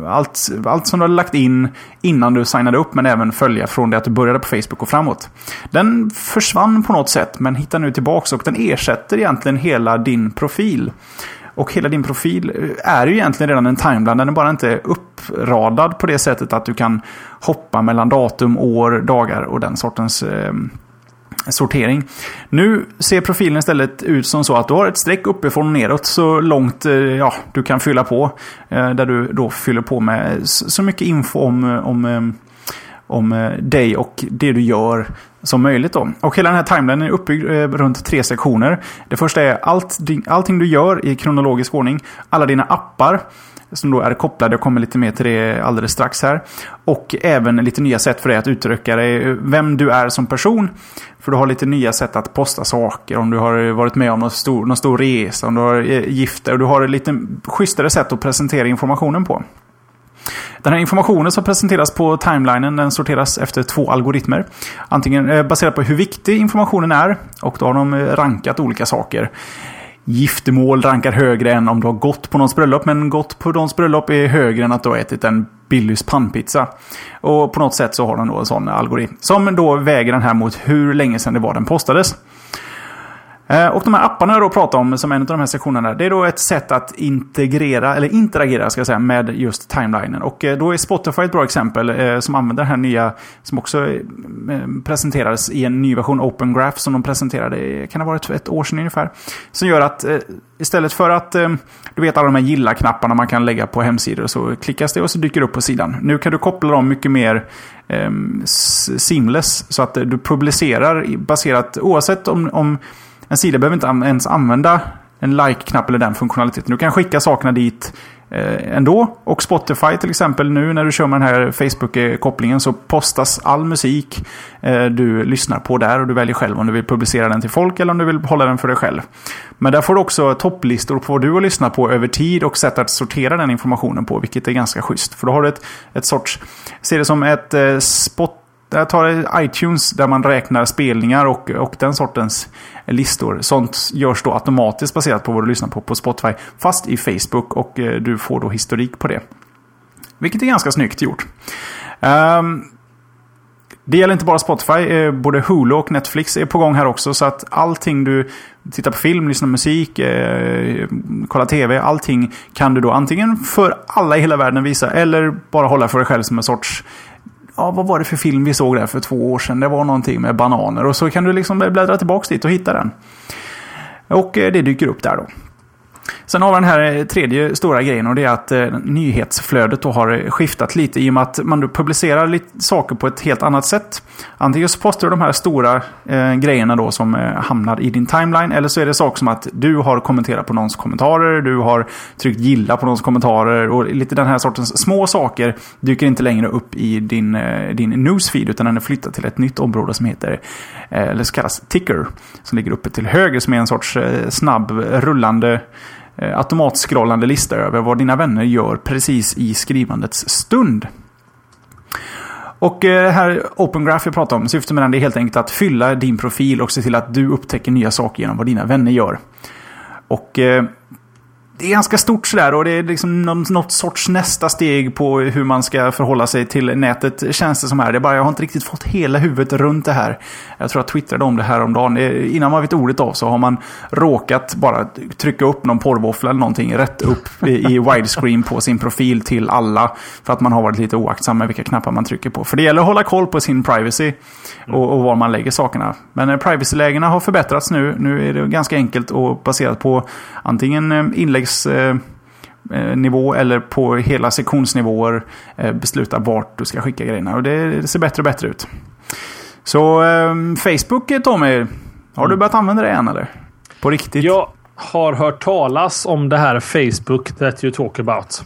allt, allt som du har lagt in innan du signade upp, men även följa från det att du började på Facebook och framåt. Den försvann på något sätt, men hittar nu tillbaka och den ersätter egentligen hela din profil. Och hela din profil är ju egentligen redan en timeline. Den är bara inte uppradad på det sättet att du kan hoppa mellan datum, år, dagar och den sortens eh, sortering. Nu ser profilen istället ut som så att du har ett streck uppifrån och neråt så långt eh, ja, du kan fylla på. Eh, där du då fyller på med så mycket info om, eh, om, eh, om eh, dig och det du gör som möjligt. Då. Och hela den här timelinen är uppbyggd eh, runt tre sektioner. Det första är allt, allting du gör i kronologisk ordning. Alla dina appar som då är kopplade. Jag kommer lite mer till det alldeles strax här. Och även lite nya sätt för dig att uttrycka dig, eh, vem du är som person. För du har lite nya sätt att posta saker. Om du har varit med om någon stor, någon stor resa, om du har gift dig. Och du har lite schysstare sätt att presentera informationen på. Den här informationen som presenteras på timelinen den sorteras efter två algoritmer. Antingen eh, baserat på hur viktig informationen är och då har de eh, rankat olika saker. Giftermål rankar högre än om du har gått på någons bröllop. Men gått på någons bröllop är högre än att du har ätit en Billys pannpizza. Och på något sätt så har den då en sån algoritm. Som då väger den här mot hur länge sedan det var den postades. Eh, och de här apparna jag då pratar om som en av de här sektionerna. Det är då ett sätt att integrera, eller interagera ska jag säga, med just timelinen. Och eh, då är Spotify ett bra exempel eh, som använder den här nya, som också presenterades i en ny version, Open Graph, som de presenterade, kan det ha varit ett år sedan ungefär. Som gör att istället för att, du vet alla de här gilla-knapparna man kan lägga på hemsidor, så klickas det och så dyker det upp på sidan. Nu kan du koppla dem mycket mer ehm, seamless, så att du publicerar baserat, oavsett om, om en sida behöver inte ens använda en like-knapp eller den funktionaliteten. Du kan skicka sakerna dit eh, ändå. Och Spotify till exempel nu när du kör med den här Facebook-kopplingen så postas all musik eh, du lyssnar på där och du väljer själv om du vill publicera den till folk eller om du vill hålla den för dig själv. Men där får du också topplistor på vad du har lyssnat på över tid och sätt att sortera den informationen på, vilket är ganska schysst. För då har du ett, ett sorts, ser det som ett eh, spot jag tar iTunes där man räknar spelningar och, och den sortens listor. Sånt görs då automatiskt baserat på vad du lyssnar på på Spotify. Fast i Facebook och eh, du får då historik på det. Vilket är ganska snyggt gjort. Um, det gäller inte bara Spotify, eh, både Hulu och Netflix är på gång här också. Så att allting du tittar på film, lyssnar på musik, eh, kollar TV, allting kan du då antingen för alla i hela världen visa eller bara hålla för dig själv som en sorts ja, vad var det för film vi såg där för två år sedan? Det var någonting med bananer. Och så kan du liksom bläddra tillbaka dit och hitta den. Och eh, det dyker upp där då. Sen har vi den här eh, tredje stora grejen och det är att eh, nyhetsflödet då har eh, skiftat lite i och med att man publicerar lite saker på ett helt annat sätt. Antingen så postar du de här stora eh, grejerna då som eh, hamnar i din timeline eller så är det saker som att du har kommenterat på någons kommentarer, du har tryckt gilla på någons kommentarer och lite den här sortens små saker dyker inte längre upp i din, eh, din newsfeed utan den är flyttad till ett nytt område som heter, eh, eller så kallas ticker, som ligger uppe till höger som är en sorts eh, snabb rullande Eh, automatskrollande lista över vad dina vänner gör precis i skrivandets stund. Och eh, det här Open Graph jag pratar om, syftet med den är helt enkelt att fylla din profil och se till att du upptäcker nya saker genom vad dina vänner gör. Och eh, det är ganska stort sådär och det är liksom något sorts nästa steg på hur man ska förhålla sig till nätet känns det som här. Det är bara jag har inte riktigt fått hela huvudet runt det här. Jag tror jag twittrade om det här om dagen. Eh, innan man vet ordet av så har man råkat bara trycka upp någon porrvåffla eller någonting rätt upp i widescreen på sin profil till alla. För att man har varit lite oaktsam med vilka knappar man trycker på. För det gäller att hålla koll på sin privacy och, och var man lägger sakerna. Men eh, privacy-lägena har förbättrats nu. Nu är det ganska enkelt och baserat på antingen eh, inlägg nivå eller på hela sektionsnivåer eh, besluta vart du ska skicka grejerna. Och det, ser bättre och bättre ut. Så eh, Facebook, Tommy. Har du börjat använda det än eller? På riktigt? Jag har hört talas om det här Facebook that you talk about.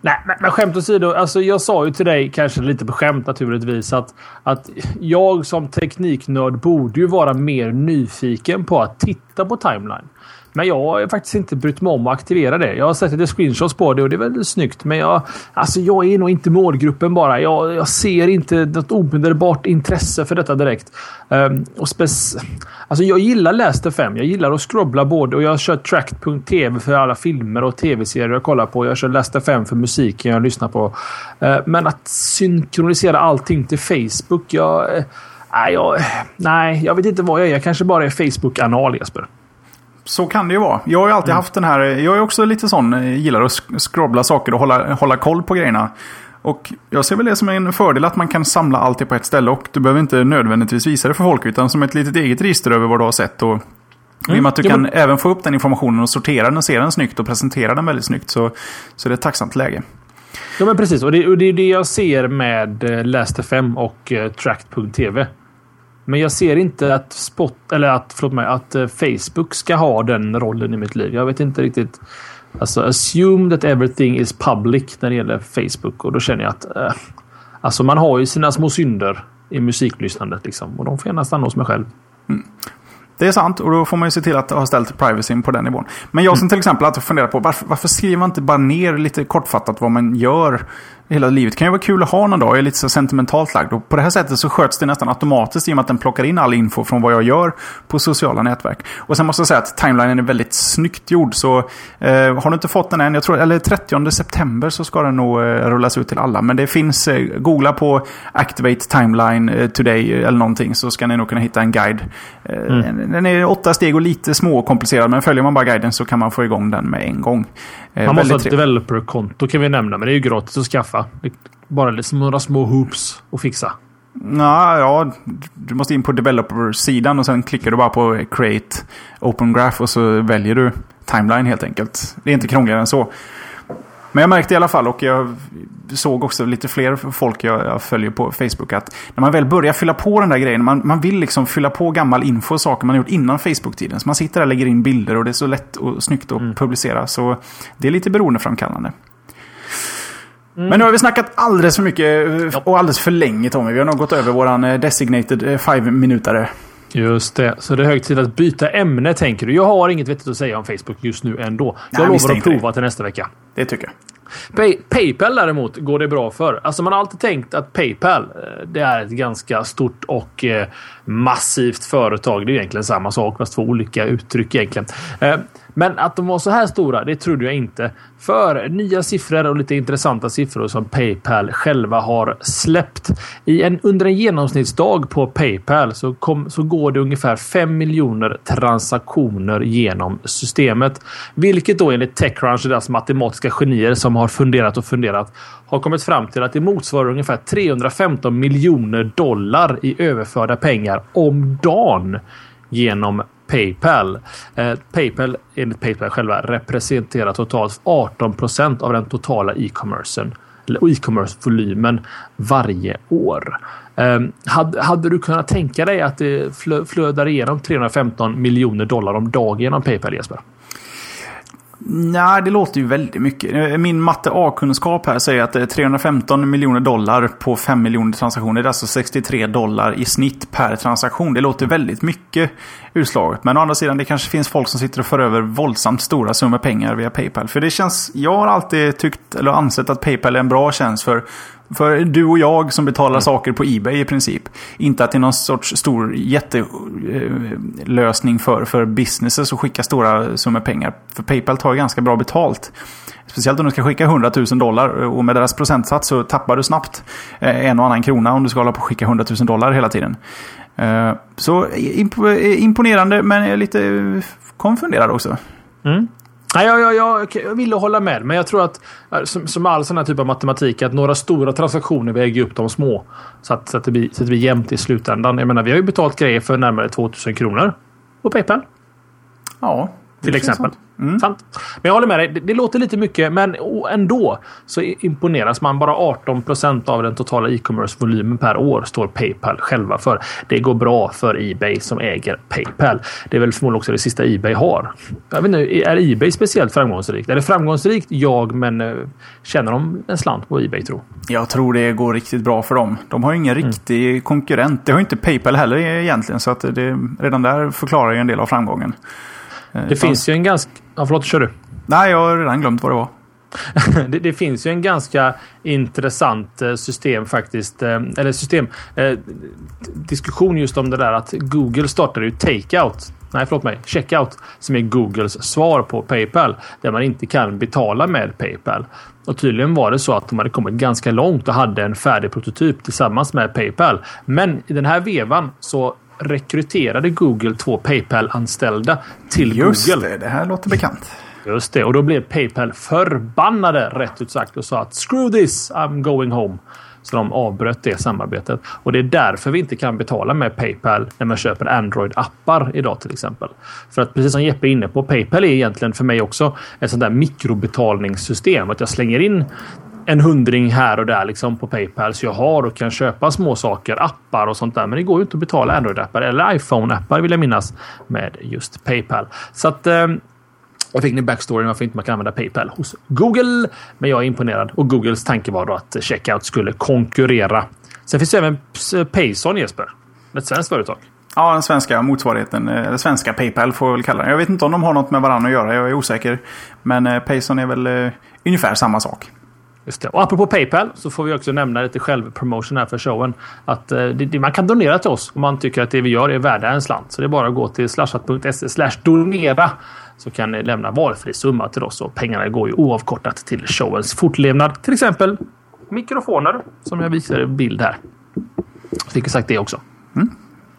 Nej, men, men skämt åsido. Alltså jag sa ju till dig, kanske lite på skämt naturligtvis, att, att jag som tekniknörd borde ju vara mer nyfiken på att titta på timeline. Men jag har faktiskt inte brytt mig om att aktivera det. Jag har sett lite screenshots på det och det är väldigt snyggt. Men jag, alltså jag är nog inte målgruppen bara. Jag, jag ser inte något omedelbart intresse för detta direkt. Um, och spec alltså jag gillar Last 5. Jag gillar att scrobbla både och jag kör Tract.tv för alla filmer och tv-serier jag kollar på. Jag kör Last 5 för musiken jag lyssnar på. Uh, men att synkronisera allting till Facebook. Jag, uh, jag, nej, jag vet inte vad jag är. Jag kanske bara är Facebook-anal Jesper så kan det ju vara. Jag har ju alltid mm. haft den här, jag är också lite sån, eh, gillar att scrobbla saker och hålla, hålla koll på grejerna. Och jag ser väl det som en fördel att man kan samla allt det på ett ställe och du behöver inte nödvändigtvis visa det för folk utan som ett litet eget register över vad du har sett. Och mm. I och med att du kan men... även få upp den informationen och sortera den och se den snyggt och presentera den väldigt snyggt så, så det är ett tacksamt läge. Ja men precis och det, och det är det jag ser med eh, Last.fm och uh, Tract.tv. Men jag ser inte att, spot, eller att, förlåt mig, att eh, Facebook ska ha den rollen i mitt liv. Jag vet inte riktigt. Alltså, assume that everything is public när det gäller Facebook. Och då känner jag att eh, alltså man har ju sina små synder i musiklyssnandet. Liksom, och de får gärna stanna hos mig själv. Mm. Det är sant och då får man ju se till att ha ställt privacyn på den nivån. Men jag som mm. till exempel att fundera på varför, varför skriver man inte bara ner lite kortfattat vad man gör hela livet. Kan ju vara kul att ha någon dag. Jag är lite så sentimentalt lagd. Och på det här sättet så sköts det nästan automatiskt i och med att den plockar in all info från vad jag gör på sociala nätverk. Och sen måste jag säga att timelinen är väldigt snyggt gjord. Så eh, har du inte fått den än, jag tror, eller 30 september så ska den nog eh, rullas ut till alla. Men det finns, eh, googla på Activate Timeline eh, Today eller någonting så ska ni nog kunna hitta en guide. Eh, mm. Den är åtta steg och lite små och komplicerad. Men följer man bara guiden så kan man få igång den med en gång. Eh, man måste ha ett developer-konto kan vi nämna, men det är ju gratis att skaffa. Bara liksom några små hoops att fixa. Nah, ja, du måste in på developer-sidan och sen klickar du bara på create open graph och så väljer du timeline helt enkelt. Det är inte krångligare än så. Men jag märkte i alla fall och jag såg också lite fler folk jag, jag, följer på Facebook att när man väl börjar fylla på den där grejen, man, man vill liksom fylla på gammal info och saker man gjort innan Facebook-tiden. Så man sitter där och lägger in bilder och det är så lätt och snyggt att mm. publicera. Så det är lite beroendeframkallande. Mm. Men nu har vi snackat alldeles för mycket och alldeles för länge Tommy. Vi har nog gått över våran eh, designated 5 eh, minutare. Just det, så det är hög tid att byta ämne tänker du. Jag har inget vettigt att säga om Facebook just nu ändå. Jag Nej, lovar att prova det. till nästa vecka. Det tycker jag. Pay Paypal däremot går det bra för. Alltså man har alltid tänkt att Paypal eh, det är ett ganska stort och eh, massivt företag. Det är egentligen samma sak fast två olika uttryck egentligen. Eh, men att de var så här stora, det trodde jag inte. För nya siffror och lite intressanta siffror som Paypal själva har släppt. I en, under en genomsnittsdag på Paypal så, kom, så går det ungefär 5 miljoner transaktioner genom systemet. Vilket då enligt Techcrunch, deras matematiska genier som har funderat och funderat, har kommit fram till att det motsvarar ungefär 315 miljoner dollar i överförda pengar om dagen genom Paypal. Eh, Paypal, enligt Paypal själva, representerar totalt 18 procent av den totala e-commercen eller e-commerce-volymen varje år. Eh, hade, hade, du kunnat tänka dig att det flödar igenom 315 miljoner dollar om dagen genom Paypal Jesper? Nej, det låter ju väldigt mycket. Min matte A-kunskap här säger att det är 315 miljoner dollar på 5 miljoner transaktioner. Det är alltså 63 dollar i snitt per transaktion. Det låter väldigt mycket utslaget. Men å andra sidan, det kanske finns folk som sitter och för över våldsamt stora summor pengar via Paypal. För det känns, jag har alltid tyckt, eller ansett att Paypal är en bra tjänst för för du och jag som betalar mm. saker på Ebay i princip. Inte att det är någon sorts stor jättelösning eh, för, för businesses att skicka stora summor pengar. För Paypal tar ganska bra betalt. Speciellt om du ska skicka 100 000 dollar eh, och med deras procentsats så tappar du snabbt eh, en och annan krona om du ska hålla på att skicka 100 000 dollar hela tiden. Så imponerande men lite konfunderad också. Mm. Nej, jag, jag, jag vill hålla med, men jag tror att eh, som, som all sån här typ av matematik att några stora transaktioner väger upp de små. Så att, så att, det, blir, så att det blir jämnt i slutändan. Jag menar, vi har ju betalt grejer för närmare 2000 kronor på Paypal. Ja. Till exempel. Mm. Sant. Men jag håller med dig. Det, det, låter lite mycket, men ändå så imponeras man. Bara 18% av den totala e-commerce-volymen per år står Paypal själva för. Det går bra för Ebay som äger Paypal. Det är väl förmodligen också det sista Ebay har. Jag vet inte, är Ebay speciellt framgångsrikt? Är det framgångsrikt? Jag, men eh, känner de en slant på Ebay tro? Jag tror det går riktigt bra för dem. De har ingen mm. riktig konkurrent. Det har inte Paypal heller egentligen, så att det, redan där förklarar ju en del av framgången. Eh, det finns ju en ganska... Ja, förlåt, kör du. Nej, jag har redan glömt vad det var. *laughs* det, det, finns ju en ganska intressant eh, system faktiskt. Eh, eller system. diskussion just om det där att Google startade ju Takeout. Nej, förlåt mig. Checkout. Som är Googles svar på Paypal. Där man inte kan betala med Paypal. Och tydligen var det så att de hade kommit ganska långt och hade en färdig prototyp tillsammans med Paypal. Men i den här vevan så rekryterade Google två Paypal-anställda till Just Google. Just det, det här låter bekant. Just det, och då blev Paypal förbannade rätt ut sagt och sa att screw this, I'm going home. Så de avbröt det samarbetet. Och det är därför vi inte kan betala med Paypal när man köper Android-appar idag till exempel. För att precis som Jeppe är inne på, Paypal är egentligen för mig också ett sånt där mikrobetalningssystem. Att jag slänger in en hundring här och där liksom på Paypal. Så jag har och kan köpa små saker, appar och sånt där. Men det går ju inte att betala Android-appar eller iPhone-appar vill jag minnas med just Paypal. Så att eh, jag fick ni backstoryn varför inte man kan använda Paypal hos Google. Men jag är imponerad och Googles tanke var då att Checkout skulle konkurrera. Sen finns det även eh, Payson Jesper. Ett svenskt företag. Ja, den svenska motsvarigheten. Eh, eller svenska Paypal får jag väl kalla den. Jag vet inte om de har något med varandra att göra. Jag är osäker. Men eh, Payson är väl ungefär samma sak. Just det. Och apropå Paypal så får vi också nämna lite självpromotion här för showen. Att eh, det, man kan donera till oss om man tycker att det vi gör är värda en slant. Så det är bara att gå till slashat.se donera så kan ni lämna valfri summa till oss och pengarna går ju oavkortat till showens fortlevnad. Till exempel mikrofoner som jag visar i bild här. Fick sagt det också. Mm.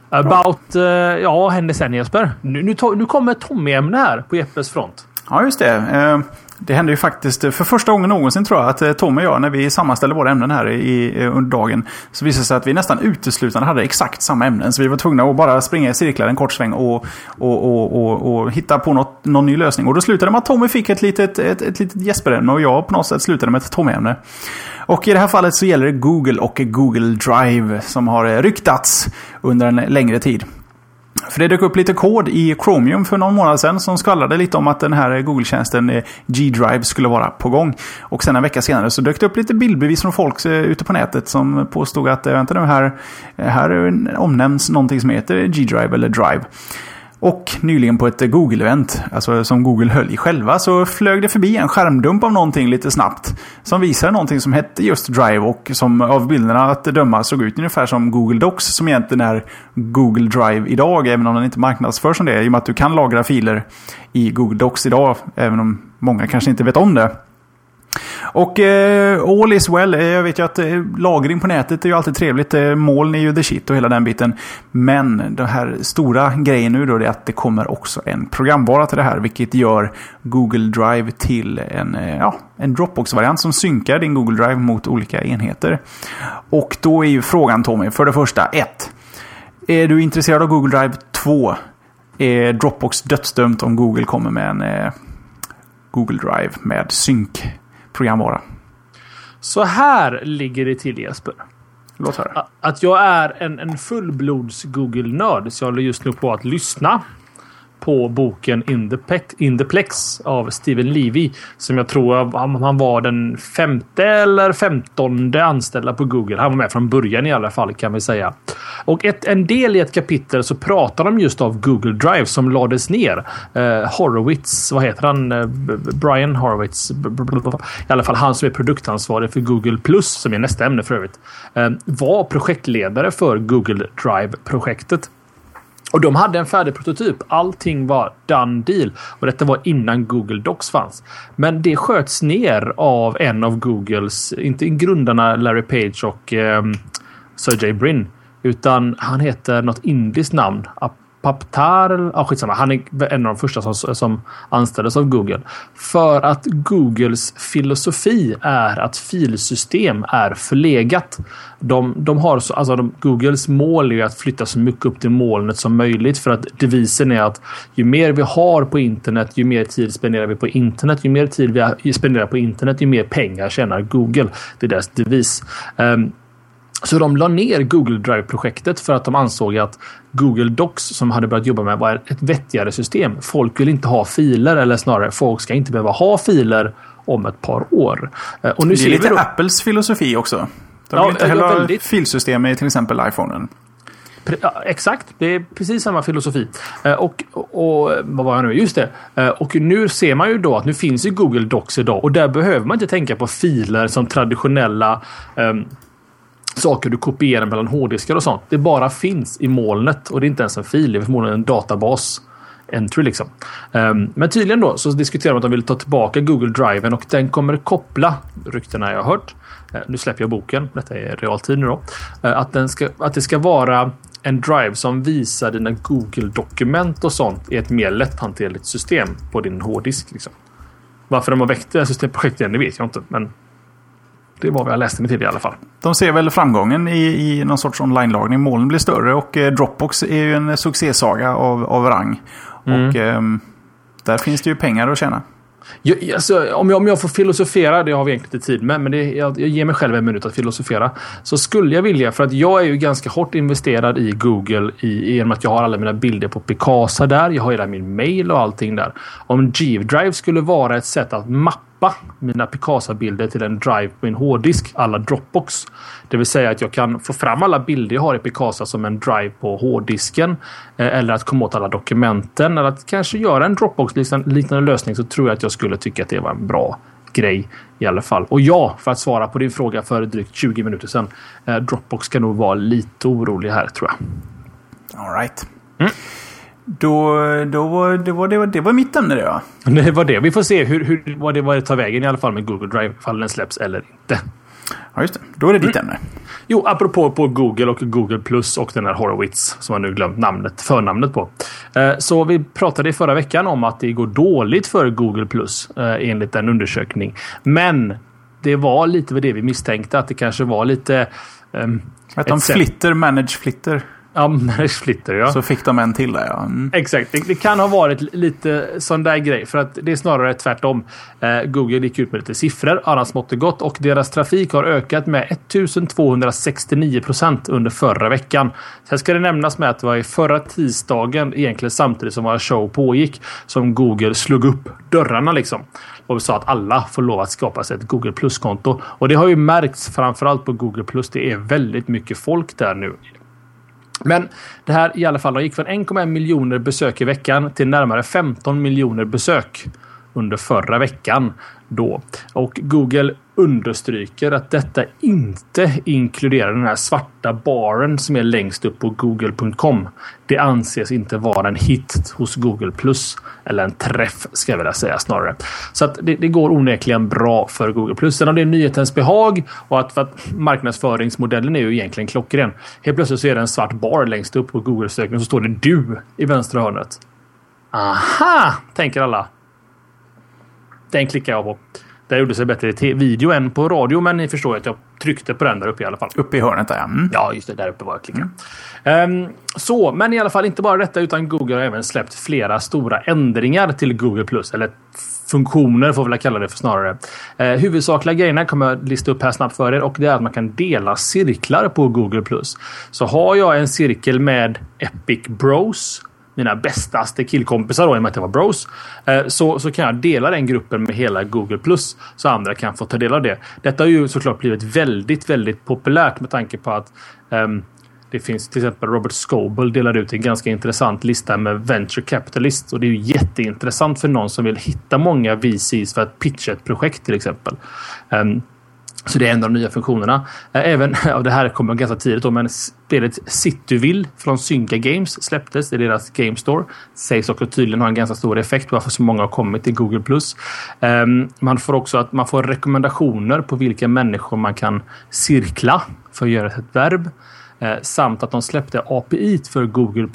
About... Uh, ja, händer sen Jesper. Nu, nu, nu kommer Tommy-ämne här på Jeppes front. Ja, just det. Uh, det hände ju faktiskt eh, för första gången någonsin tror jag att eh, Tom och jag när vi sammanställde våra ämnen här i, eh, under dagen så visade det sig att vi nästan uteslutande hade exakt samma ämnen. Så vi var tvungna att bara springa i cirklar en kort sväng och, och, och, och, och hitta på något, någon ny lösning. Och då slutade det med att Tommy fick ett litet, ett, ett litet Jesper-ämne och jag på något sätt slutade med ett Tommy-ämne. Och i det här fallet så gäller det Google och Google Drive som har ryktats under en längre tid. För det dök upp lite kod i Chromium för någon månad sedan som skvallrade lite om att den här Google-tjänsten eh, G-Drive skulle vara på gång. Och sen en vecka senare så dök det upp lite bildbevis från folk eh, ute på nätet som påstod att eh, vänta nu här, här omnämns någonting som heter G-Drive eller Drive. Och nyligen på ett Google-event, alltså som Google höll i själva, så flög det förbi en skärmdump av någonting lite snabbt. Som visade någonting som hette just Drive och som av bilderna att döma såg ut ungefär som Google Docs som egentligen är Google Drive idag, även om den inte marknadsförs som det. I och med att du kan lagra filer i Google Docs idag, även om många kanske inte vet om det. Och eh, all is well. Eh, jag vet ju att eh, lagring på nätet är ju alltid trevligt. Eh, moln är ju the shit och hela den biten. Men den här stora grejen nu då är att det kommer också en programvara till det här. Vilket gör Google Drive till en, eh, ja, en Dropbox-variant som synkar din Google Drive mot olika enheter. Och då är ju frågan Tommy, för det första 1. Är du intresserad av Google Drive 2? Är Dropbox dödsdömt om Google kommer med en eh, Google Drive med synk programvara. Så här ligger det till Jesper. Låt höra. Att jag är en, en fullblods Google-nörd. Så jag håller just nu på att lyssna på boken In the, Plex, In the Plex av Steven Levy. Som jag tror han var den femte eller femtonde anställda på Google. Han var med från början i alla fall kan vi säga. Och ett, en del i ett kapitel så pratar de just av Google Drive som lades ner. Eh, Horowitz, vad heter han? Eh, Brian Horowitz. I alla fall han som är produktansvarig för Google Plus, som är nästa ämne för övrigt. Eh, var projektledare för Google Drive-projektet. Och de hade en färdig prototyp. Allting var done deal. Och detta var innan Google Docs fanns. Men det sköts ner av en av Googles, inte grundarna Larry Page och eh, Sergey Brin. Utan han heter något indiskt namn. Paptar, ja skitsamma, han är en av de första som, som anställdes av Google. För att Googles filosofi är att filsystem är förlegat. De, de har så, alltså de, Googles mål är att flytta så mycket upp till molnet som möjligt för att devisen är att ju mer vi har på internet, ju mer tid spenderar vi på internet. Ju mer tid vi spenderar på internet, ju mer pengar tjänar Google. Det är deras devis. Um, så de la ner Google Drive-projektet för att de ansåg att Google Docs som hade börjat jobba med var ett vettigare system. Folk vill inte ha filer eller snarare folk ska inte behöva ha filer om ett par år. Eh, och nu det är lite då... Apples filosofi också. De vill ja, inte heller ha väldigt... filsystem i till exempel iPhonen. Ja, exakt, det är precis samma filosofi. Eh, och, och, vad var jag nu? Just det. Eh, och nu ser man ju då att nu finns ju Google Docs idag och där behöver man inte tänka på filer som traditionella um, saker du kopierar mellan hårddiskar och sånt. Det bara finns i molnet och det är inte ens en fil. Det är förmodligen en databas. Entry liksom. Um, men tydligen då så diskuterar man att de vill ta tillbaka Google Driven och den kommer koppla ryktena jag har hört. Uh, nu släpper jag boken. Detta är realtid nu då. Uh, att, den ska, att det ska vara en drive som visar dina Google-dokument och sånt i ett mer lätthanterligt system på din hårddisk. Liksom. Varför de har väckt det här systemprojektet igen, det vet jag inte. Men det var vad jag läste mig till i alla fall. De ser väl framgången i, i någon sorts online-lagning. Molnen blir större och eh, Dropbox är ju en succésaga av, av rang. Mm. Och eh, där finns det ju pengar att tjäna. Jag, alltså, om, jag, om jag får filosofera, det har vi egentligen inte tid med, men det, jag, jag ger mig själv en minut att filosofera. Så skulle jag vilja, för att jag är ju ganska hårt investerad i Google i, med att jag har alla mina bilder på Picasa där. Jag har hela min mail och allting där. Om G-Drive skulle vara ett sätt att mappa mappa mina Picasa-bilder till en drive på min hårddisk alla Dropbox. Det vill säga att jag kan få fram alla bilder jag har i Picasa som en drive på hårddisken. Eh, eller att komma åt alla dokumenten. Eller att kanske göra en Dropbox-liknande lösning så tror jag att jag skulle tycka att det var en bra grej i alla fall. Och ja, för att svara på din fråga för drygt 20 minuter sedan. Eh, Dropbox kan nog vara lite orolig här tror jag. All right. Mm. Då, då var, det, var, det, var, det var mitt ämne det ja. *laughs* Det var det. Vi får se hur, hur, vad, det, vad det tar vägen i alla fall med Google Drive. Ifall den släpps eller inte. Ja, just det. Då är det ditt mm. ämne. Jo, apropå på Google och Google Plus och den här Horowitz som jag nu glömt namnet, förnamnet på. Eh, så vi pratade i förra veckan om att det går dåligt för Google Plus eh, enligt en undersökning. Men det var lite vad det vi misstänkte att det kanske var lite... Um, att de flitter, manage flitter. Ja, *laughs* Flitter ja. Så fick de en till där ja. Mm. Exakt. Det, det, kan ha varit lite sån där grej. För att det är snarare tvärtom. Eh, Google gick ut med lite siffror, annars mått gott. Och deras trafik har ökat med 1269 procent under förra veckan. Sen ska det nämnas med att det var i förra tisdagen, egentligen samtidigt som våra show pågick, som Google slog upp dörrarna liksom och sa att alla får lov att skapa sig ett Google Plus-konto. Och det har ju märkts framförallt på Google Plus. Det är väldigt mycket folk där nu. Men det här i alla fall gick från 1,1 miljoner besök i veckan till närmare 15 miljoner besök under förra veckan. Då. Och Google understryker att detta inte inkluderar den här svarta baren som är längst upp på google.com. Det anses inte vara en hit hos Google+. Eller en träff ska jag vilja säga snarare. Så att det, det går onekligen bra för Google+. Sen har det nyhetens behag och att, att marknadsföringsmodellen är ju egentligen klockren. Helt plötsligt så är det en svart bar längst upp på Google-sökningen så står det du i vänstra hörnet. Aha, tänker alla. Den klickar jag på. Det gjorde sig bättre i video än på radio, men ni förstår att jag tryckte på den där uppe i alla fall. Uppe i hörnet där ja. Mm. Ja, just det. Där uppe var jag klickade. Mm. Um, så, men i alla fall inte bara detta, utan Google har även släppt flera stora ändringar till Google+. Plus Eller funktioner får vi väl kalla det för snarare. Uh, huvudsakliga grejerna kommer jag lista upp här snabbt för er och det är att man kan dela cirklar på Google+. Så har jag en cirkel med Epic Bros mina bästaste killkompisar då, i och med att jag var bros. Eh, så, så kan jag dela den gruppen med hela Google Plus. Så andra kan få ta del av det. Detta har ju såklart blivit väldigt, väldigt populärt med tanke på att um, det finns till exempel Robert Scoble delar ut en ganska intressant lista med venture capitalists och det är ju jätteintressant för någon som vill hitta många VCs för att pitcha ett projekt till exempel. Um, så det är en av de nya funktionerna. Eh, även, *laughs* ja, det här kommer ganska tidigt då, men spelet Cityville från Synka Games släpptes i deras Game Store. Sägs också tydligen ha en ganska stor effekt varför så många har kommit till Google+. Um, man får också att man får rekommendationer på vilka människor man kan cirkla för att göra ett verb. Eh, samt att de släppte API för Google+.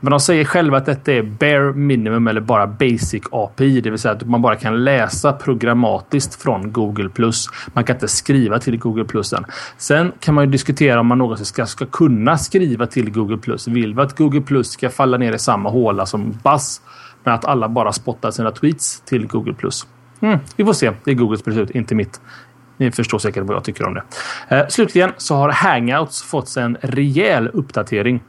Men de säger själva att detta är bare minimum eller bara basic API. Det vill säga att man bara kan läsa programmatiskt från Google+. Man kan inte skriva till Google+. Än. Sen kan man ju diskutera om man någonsin ska, ska kunna skriva till Google+. Vill vi att Google+, ska falla ner i samma håla som Buzz? Men att alla bara spottar sina tweets till Google+. Mm, vi får se. Det är Googles beslut, inte mitt. Ni förstår säkert vad jag tycker om det. Eh, slutligen så har Hangouts fått en rejäl uppdatering.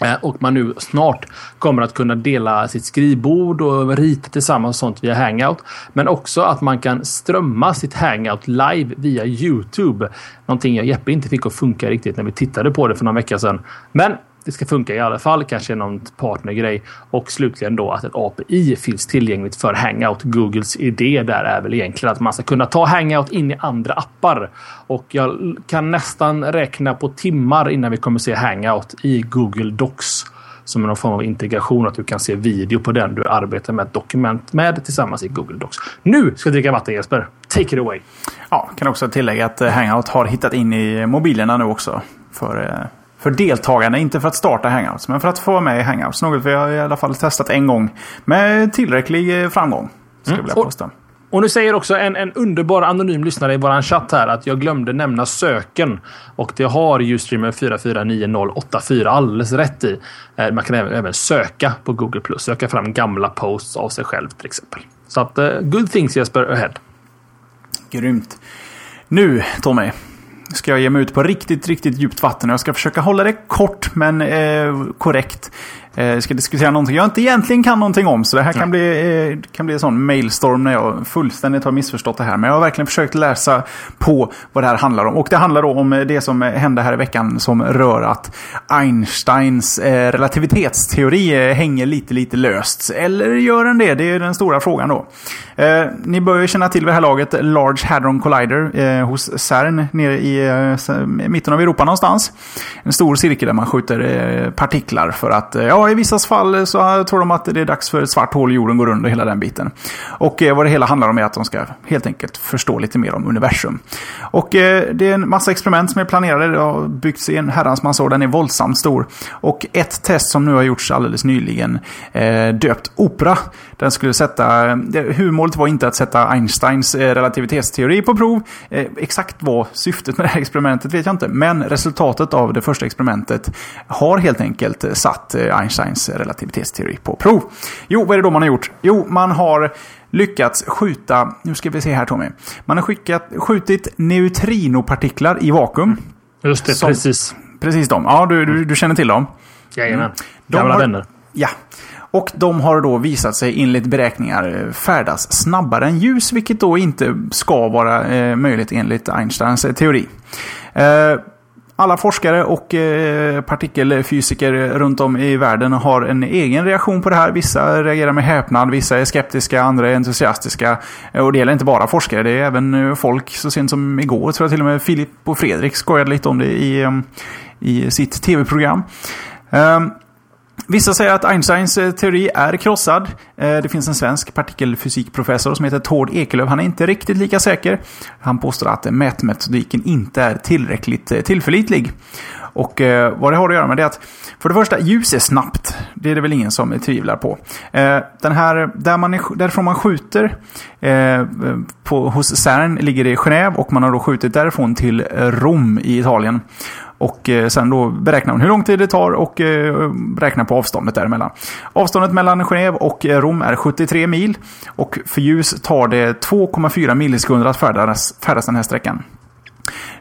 Eh, och man nu snart kommer att kunna dela sitt skrivbord och rita tillsammans och sånt via Hangout. Men också att man kan strömma sitt Hangout live via Youtube. Någonting jag Jeppe inte fick att funka riktigt när vi tittade på det för några veckor sedan. Men det ska funka i alla fall. Kanske någon partnergrej. Och slutligen då att ett API finns tillgängligt för Hangout. Googles idé där är väl egentligen att man ska kunna ta Hangout in i andra appar. Och jag kan nästan räkna på timmar innan vi kommer se Hangout i Google Docs. Som någon form av integration. Att du kan se video på den du arbetar med ett dokument med tillsammans i Google Docs. Nu ska jag dricka vatten Jesper. Take it away. Ja, kan också tillägga att eh, Hangout har hittat in i mobilerna nu också. För eh, för deltagarna. Inte för att starta Hangouts, men för att få vara med i Hangouts. Något vi har i alla fall testat en gång med tillräcklig eh, framgång. Ska mm. jag påstå. Och nu säger också en, en underbar anonym lyssnare i våran chatt här att jag glömde nämna söken. Och det har Ustreamer 449084 alldeles rätt i. Eh, man kan även, även söka på Google+. Söka fram gamla posts av sig själv till exempel. Så att, uh, good things Jesper ahead. Grymt. Nu Tommy ska jag ge mig ut på riktigt, riktigt djupt vatten. Jag ska försöka hålla det kort men eh, korrekt. Jag eh, ska diskutera någonting jag inte egentligen kan någonting om. Så det här kan bli, eh, kan bli en sån mailstorm när jag fullständigt har missförstått det här. Men jag har verkligen försökt läsa på vad det här handlar om. Och det handlar då om det som hände här i veckan som rör att Einsteins eh, relativitetsteori hänger lite, lite löst. Eller gör den det? Det är den stora frågan då. Ni bör ju känna till vid det här laget Large Hadron Collider hos CERN nere i mitten av Europa någonstans. En stor cirkel där man skjuter partiklar för att ja, i vissa fall eh, så tror de att det är dags för ett svart hål i jorden går under hela den biten. Och eh, vad det hela handlar om är att de ska helt enkelt förstå lite mer om universum. Och eh, det är en massa experiment som är planerade. Det har byggts i en herrans massa år. Den är våldsamt stor. Och ett test som nu har gjorts alldeles nyligen eh, döpt Opera. Den skulle sätta... Huvudmålet var inte att sätta Einsteins eh, relativitetsteori på prov. Eh, exakt vad syftet med det här experimentet vet jag inte. Men resultatet av det första experimentet har helt enkelt satt Einstein Einsteins relativitetsteori på prov. Jo, vad är det då man har gjort? Jo, man har lyckats skjuta, nu ska vi se här Tommy. Man har skickat, skjutit neutrinopartiklar i vakuum. Just det, som, precis. Precis de. Ja, du, du, du känner till dem? Jajamän. Mm. Gamla har, vänner. Ja. Och de har då visat sig enligt beräkningar färdas snabbare än ljus, vilket då inte ska vara eh, möjligt enligt Einsteins teori. Eh, alla forskare och eh, partikelfysiker runt om i världen har en egen reaktion på det här. Vissa reagerar med häpnad, vissa är skeptiska, andra är entusiastiska. Eh, och det gäller inte bara forskare, det är även eh, folk. Så sent som igår tror jag till och med Filip och Fredrik skojade lite om det i, i sitt tv-program. Um, Vissa säger att Einsteins eh, teori är krossad. Eh, det finns en svensk partikelfysikprofessor som heter Tord Ekelöf. Han är inte riktigt lika säker. Han påstår att mätmetodiken inte är tillräckligt eh, tillförlitlig. Och vad det har att göra med det är att för det första, ljus är snabbt. Det är det väl ingen som tvivlar på. Den här, där man är, därifrån man skjuter på, hos CERN ligger det i Genève och man har då skjutit därifrån till Rom i Italien. Och eh, sen då beräknar man hur lång tid det tar och eh, räknar på avståndet däremellan. Avståndet mellan Genève och eh, Rom är 73 mil. Och för ljus tar det 2,4 millisekunder att färdas, färdas den här sträckan.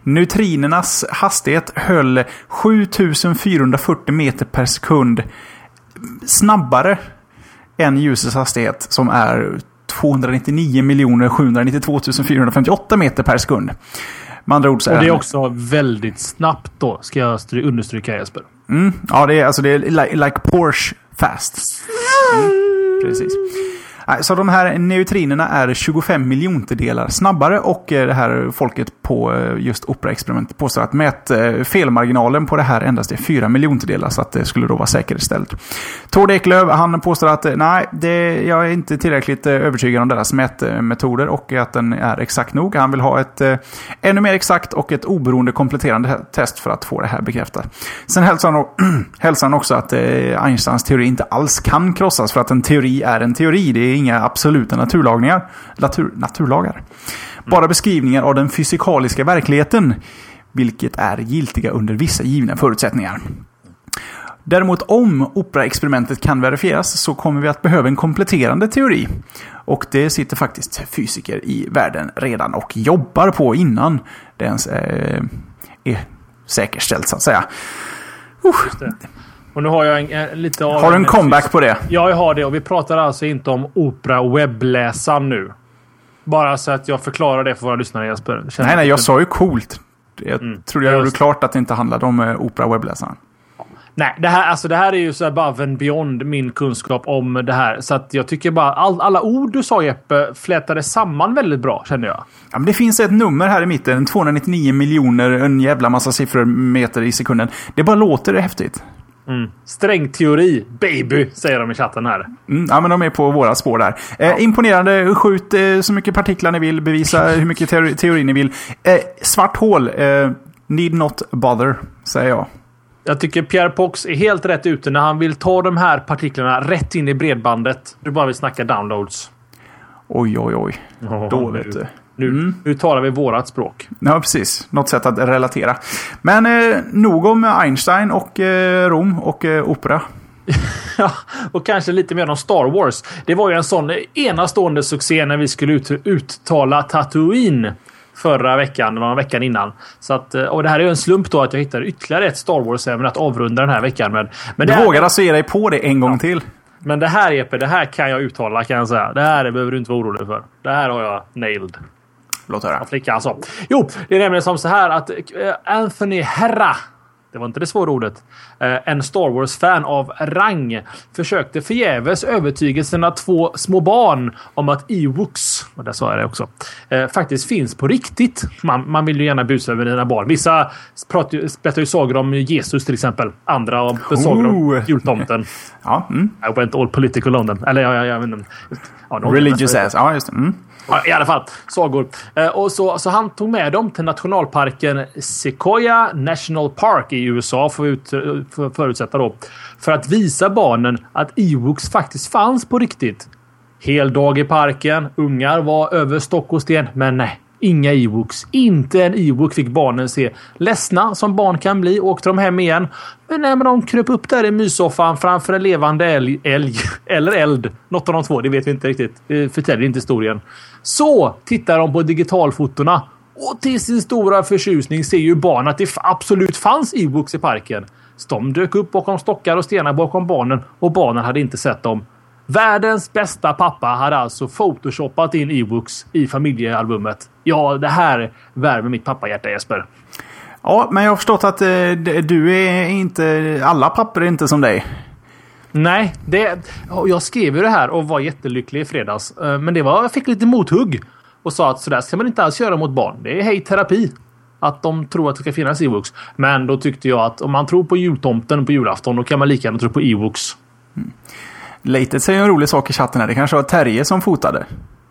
Neutrinernas hastighet höll 7440 meter per sekund snabbare än ljusets hastighet som är 299 792 458 meter per sekund. Med andra ord så är Och det är också väldigt snabbt då, ska jag understryka Jesper. Mm, ja, det är, alltså, det är like, like Porsche fast. Mm, precis. Så de här neutrinerna är 25 miljontedelar snabbare och eh, det här folket på eh, just Opera-experimentet påstår att mät eh, felmarginalen på det här endast är 4 miljontedelar så att det skulle då vara säkerställt. Tord Eklöf, han påstår att nej, det, jag är inte tillräckligt övertygad om deras mätmetoder och att den är exakt nog. Han vill ha ett ännu mer exakt och ett oberoende kompletterande test för att få det här bekräftat. Sen hälsar han, *clears throat* hälsar han också att Einsteins teori inte alls kan krossas för att en teori är en teori. Det är inga absoluta naturlagningar, natur, naturlagar. Bara beskrivningar av den fysikaliska verkligheten, vilket är giltiga under vissa givna förutsättningar. Däremot om operaexperimentet kan verifieras så kommer vi att behöva en kompletterande teori. Och det sitter faktiskt fysiker i världen redan och jobbar på innan det ens eh, är säkerställt så att säga. Och nu har jag en, en, lite av Har du en comeback på det? Ja, jag har det. Och vi pratar alltså inte om Opera webbläsaren nu. Bara så att jag förklarar det för våra lyssnare Jesper. Känner Nej, nej, jag sa ju coolt. Jag trodde jag gjorde klart att det inte handlade om eh, opera webbläsaren. Nej, det här, alltså det här är ju så above and beyond min kunskap om det här. Så att jag tycker bara all, alla ord du sa Jeppe flätade samman väldigt bra känner jag. Ja, men det finns ett nummer här i mitten. 299 miljoner, en jävla massa siffror meter i sekunden. Det bara låter häftigt. Strängteori, baby, säger de i chatten här. Mm, ja, men de är på våra spår där. Eh, Imponerande. Skjut eh, så mycket partiklar ni vill. Bevisa *laughs* hur mycket teori, teori ni vill. Eh, svart hål. Eh, need not bother, säger jag. Jag tycker Pierre Pox är helt rätt ute när han vill ta de här partiklarna rätt in i bredbandet. Du bara vill snacka downloads. Oj, oj, oj. Då nu, vet du. Nu, nu talar vi vårat språk. Ja, precis. Något sätt att relatera. Men eh, nog om Einstein och eh, Rom och eh, opera. *laughs* Ja, och kanske lite mer om Star Wars. Det var ju en sån enastående succé när vi skulle ut, uttala Tatooine förra veckan, det var veckan innan. Så att, eh, och det här är ju en slump då att jag hittade ytterligare ett Star Wars-ämne att avrunda den här veckan med. Men Du det, vågar här, alltså ge dig på det en gång till? men det här Jeppe, det här kan jag uttala kan jag säga. Det här behöver du inte vara orolig för. Det här har jag nailed. Låt höra. Flicka alltså. Jo, det är nämligen som så här att eh, Anthony Herra det var inte det svåra ordet. Eh, En Star Wars-fan av rang försökte förgäves övertyga sina två små barn om att Ewoks, och där sa jag det också, eh, faktiskt finns på riktigt. Man, man vill ju gärna busa över dina barn. Vissa berättar ju sagor om Jesus till exempel. Andra om sagor om Oh. jultomten. *laughs* Ja, mm. I went all political on them. Eller ja, ja, vet inte. Ja, Religious ass. Ja, just det. Mm. Ja, I alla fall, sagor. Eh, och så, så han tog med dem till nationalparken Sequoia National Park i USA, får vi ut, för, förutsätta då. För att visa barnen att Ewoks faktiskt fanns på riktigt. Hel dag i parken, ungar var över stock och sten, men nej. Inga Ewoks. Inte en Ewok fick barnen se. Ledsna som barn kan bli åkte de hem igen. Men när de kröp upp där i myssoffan framför en levande älg, älg *laughs* eller eld. Något av de två, det vet vi inte riktigt. Det förtäljer inte historien. Så tittar de på digitalfotona och till sin stora förtjusning ser ju barn att det absolut fanns Ewoks i parken. Så de dök upp bakom stockar och stenar bakom barnen och barnen hade inte sett dem. Världens bästa pappa hade alltså photoshopat in Ewoks i familjealbumet. Ja, det här värmer mitt pappahjärta Jesper. Ja, men jag har förstått att eh, du är inte... Alla papper är inte som dig. Nej, det, jag skrev ju det här och var jättelycklig i fredags. Eh, Men det var, jag fick lite mothugg. Och sa att sådär ska man inte alls göra mot barn. Det är hej terapi. Att de tror att det ska finnas Ewoks. Men då tyckte jag att om man tror på jultomten på julafton då kan man lika gärna tro på Ewoks. Latet säger en rolig sak i chatten här. Det kanske var Terje som fotade.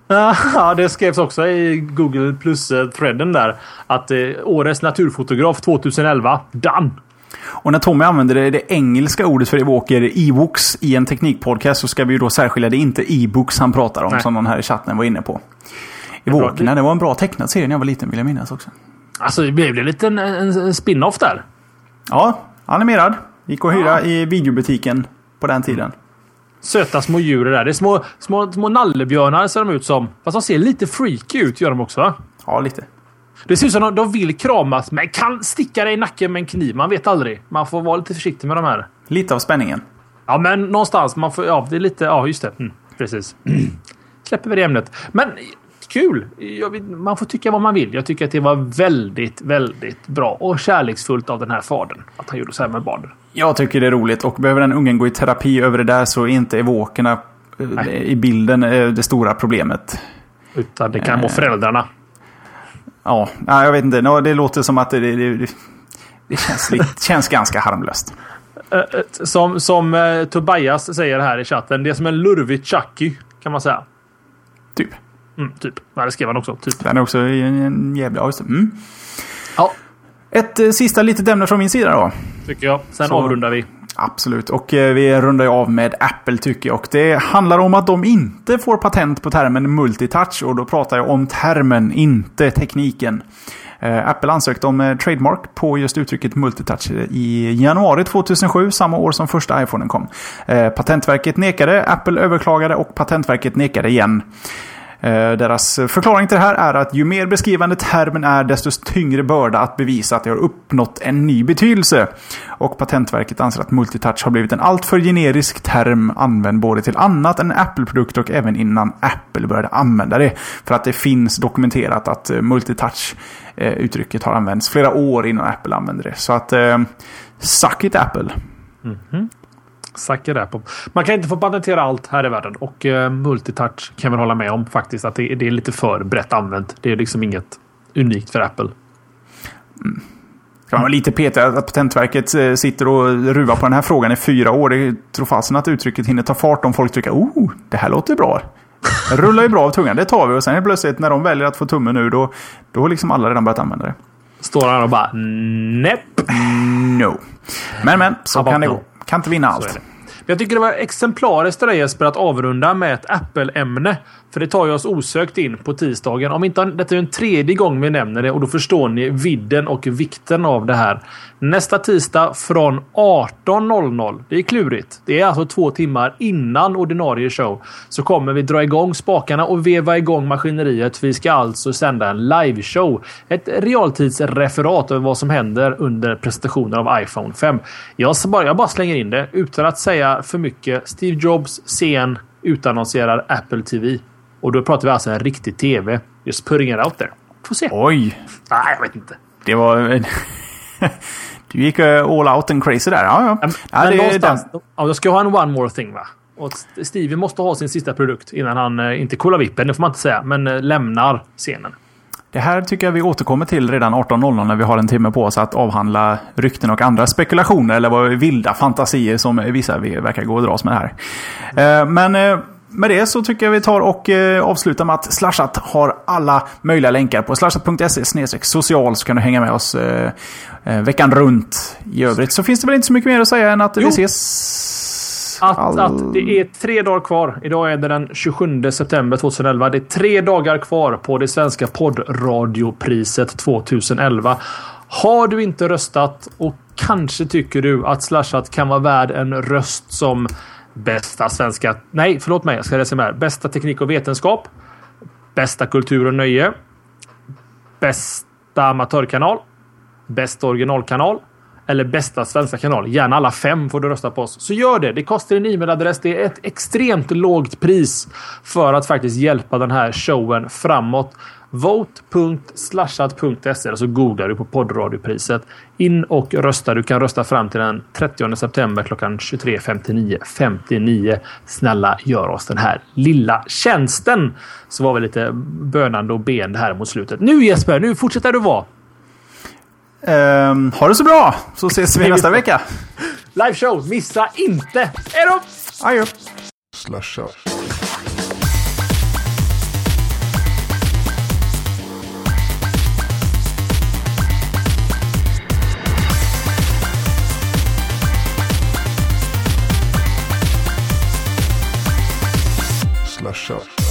Ja, *laughs* det skrevs också i Google plus-threaden där. Att eh, årets naturfotograf 2011. Done! Och när Tommy använder det, det engelska ordet för evoker, evox, i en teknikpodcast så ska vi ju då särskilja det inte e-books han pratar om, Nej. som någon här i chatten var inne på. Evokerna, det var en bra tecknad serie när jag var liten vill jag minnas också. Alltså det blev det lite en, en, spin-off där. Ja, animerad. Gick att hyra i videobutiken på den tiden. Söta små djur där. Det är små, små, små nallebjörnar ser de ut som. Fast de ser lite freaky ut gör de också. va? Ja, lite. Det ser ut som de, de vill kramas men kan sticka dig i nacken med en kniv. Man vet aldrig. Man får vara lite försiktig med de här. Lite av spänningen. Ja, men någonstans. Man får, ja, det är lite... Ja, just det. Mm, precis. *clears throat* Släpper vi det ämnet. Men kul! Jag vill, man får tycka vad man vill. Jag tycker att det var väldigt, väldigt bra och kärleksfullt av den här fadern. Att han gjorde så här med barnen. Jag tycker det är roligt och behöver den ungen gå i terapi över det där så är inte evokerna eh, i bilden är det stora problemet. Utan det kan vara föräldrarna. Ja, nej, jag vet inte. Det låter som att det, det, det, känns, lite, *laughs* känns ganska harmlöst. Eh, eh, Som, som eh, Tobias säger här i chatten. Det är som en lurvig Chucky. Kan man säga. Typ. Mm, typ. Ja, det skrev han också. Typ. Den är också en, jävla... ja. Mm. Ja, Ett eh, sista litet ämne från min sida då. tycker jag. Sen Så- avrundar vi. Absolut, och eh, vi rundar av med Apple tycker jag. Och det handlar om att de inte får patent på termen multitouch. Och då pratar jag om termen, inte tekniken. Eh, Apple ansökte om eh, trademark på just uttrycket multitouch i januari 2007, samma år som första iPhonen kom. Eh, Patentverket nekade, Apple överklagade och Patentverket nekade igen. Eh, deras förklaring till det här är att ju mer beskrivande termen är, desto tyngre börda att bevisa att det har uppnått en ny betydelse. Och Patentverket anser att multitouch har blivit en alltför generisk term använd både till annat än Apple-produkter och även innan Apple började använda det. För att det finns dokumenterat att eh, multitouch-uttrycket eh, har använts flera år innan Apple använde det. Så att, eh, suck it Apple. Mm -hmm på. Man kan inte få patentera allt här i världen. Och eh, multitouch kan väl hålla med om faktiskt. Att det, det är lite för brett använt. Det är liksom inget unikt för Apple. Kan vara lite petig att Patentverket eh, sitter och ruvar på den här frågan i fyra år. Det tror fasen att uttrycket hinner ta fart om folk tycker oh, det här låter bra. Det rullar ju bra av tungan, det tar vi. Och sen är det plötsligt när de väljer att få tummen ur, då, då har liksom alla redan börjat använda det. Står han och bara näpp. No. Men men, så kan det gå. Kan inte vinna allt. Men Jag tycker det var exemplariskt av dig Jesper att avrunda med ett Apple-ämne. För det tar ju oss osökt in på tisdagen. Om inte detta är en tredje gång vi nämner det och då förstår ni vidden och vikten av det här. Nästa tisdag från 18.00. Det är klurigt. Det är alltså två timmar innan ordinarie show. Så kommer vi dra igång spakarna och veva igång maskineriet. Vi ska alltså sända en liveshow. Ett realtidsreferat över vad som händer under presentationen av iPhone 5. Jag bara, jag bara slänger in det utan att säga för mycket. Steve Jobs scen utannonserar Apple TV. Och då pratar vi alltså en riktig TV. Just putting it out there. Får se. Oj, Nej, jag vet inte. det var... *laughs* *laughs* du gick eh, all out and crazy där. Ja, ja. Men, ja det, någonstans. den, Ja, då ska jag ha en one more thing va? Och Stevie måste ha sin sista produkt innan han, eh, inte kollar vippen, det får man inte säga, men eh, lämnar scenen. det här tycker jag vi återkommer till redan 18.00 när vi har en timme på oss att avhandla rykten och andra spekulationer eller vad vilda fantasier som vissa verkar gå och dras med här. Men med det så tycker jag vi tar och eh, avslutar med att Slashat har alla möjliga länkar på slashat.se social så kan du hänga med oss eh, eh, veckan runt. I övrigt så finns det väl inte så mycket mer att säga än att vi Jo. ses... Att, all- att det är tre dagar kvar. Idag är det den 27 september 2011. Det är tre dagar kvar på det svenska poddradiopriset 2011. Har du inte röstat och kanske tycker du att Slashat kan vara värd en röst som bästa svenska... Nej, förlåt mig. Jag ska läsa mer. Bästa teknik och vetenskap. Bästa kultur och nöje. Bästa amatörkanal. Bästa originalkanal. Eller bästa svenska kanal. Gärna alla fem får du rösta på oss. Så gör det. Det kostar en e-mailadress. Det är ett extremt lågt pris för att faktiskt hjälpa den här showen framåt. Vote.slashat.se så googlar du på poddradiopriset. In och rösta. Du kan rösta fram till den 30 september klockan 23.59. 59. Snälla gör oss den här lilla tjänsten. Så var vi lite bönande och beende här mot slutet. Nu Jesper, nu fortsätter du vara. Ehm, ha det så bra, så ses vi nästa vecka. Live show, missa inte! Hej då! Adjö. Slasha. show.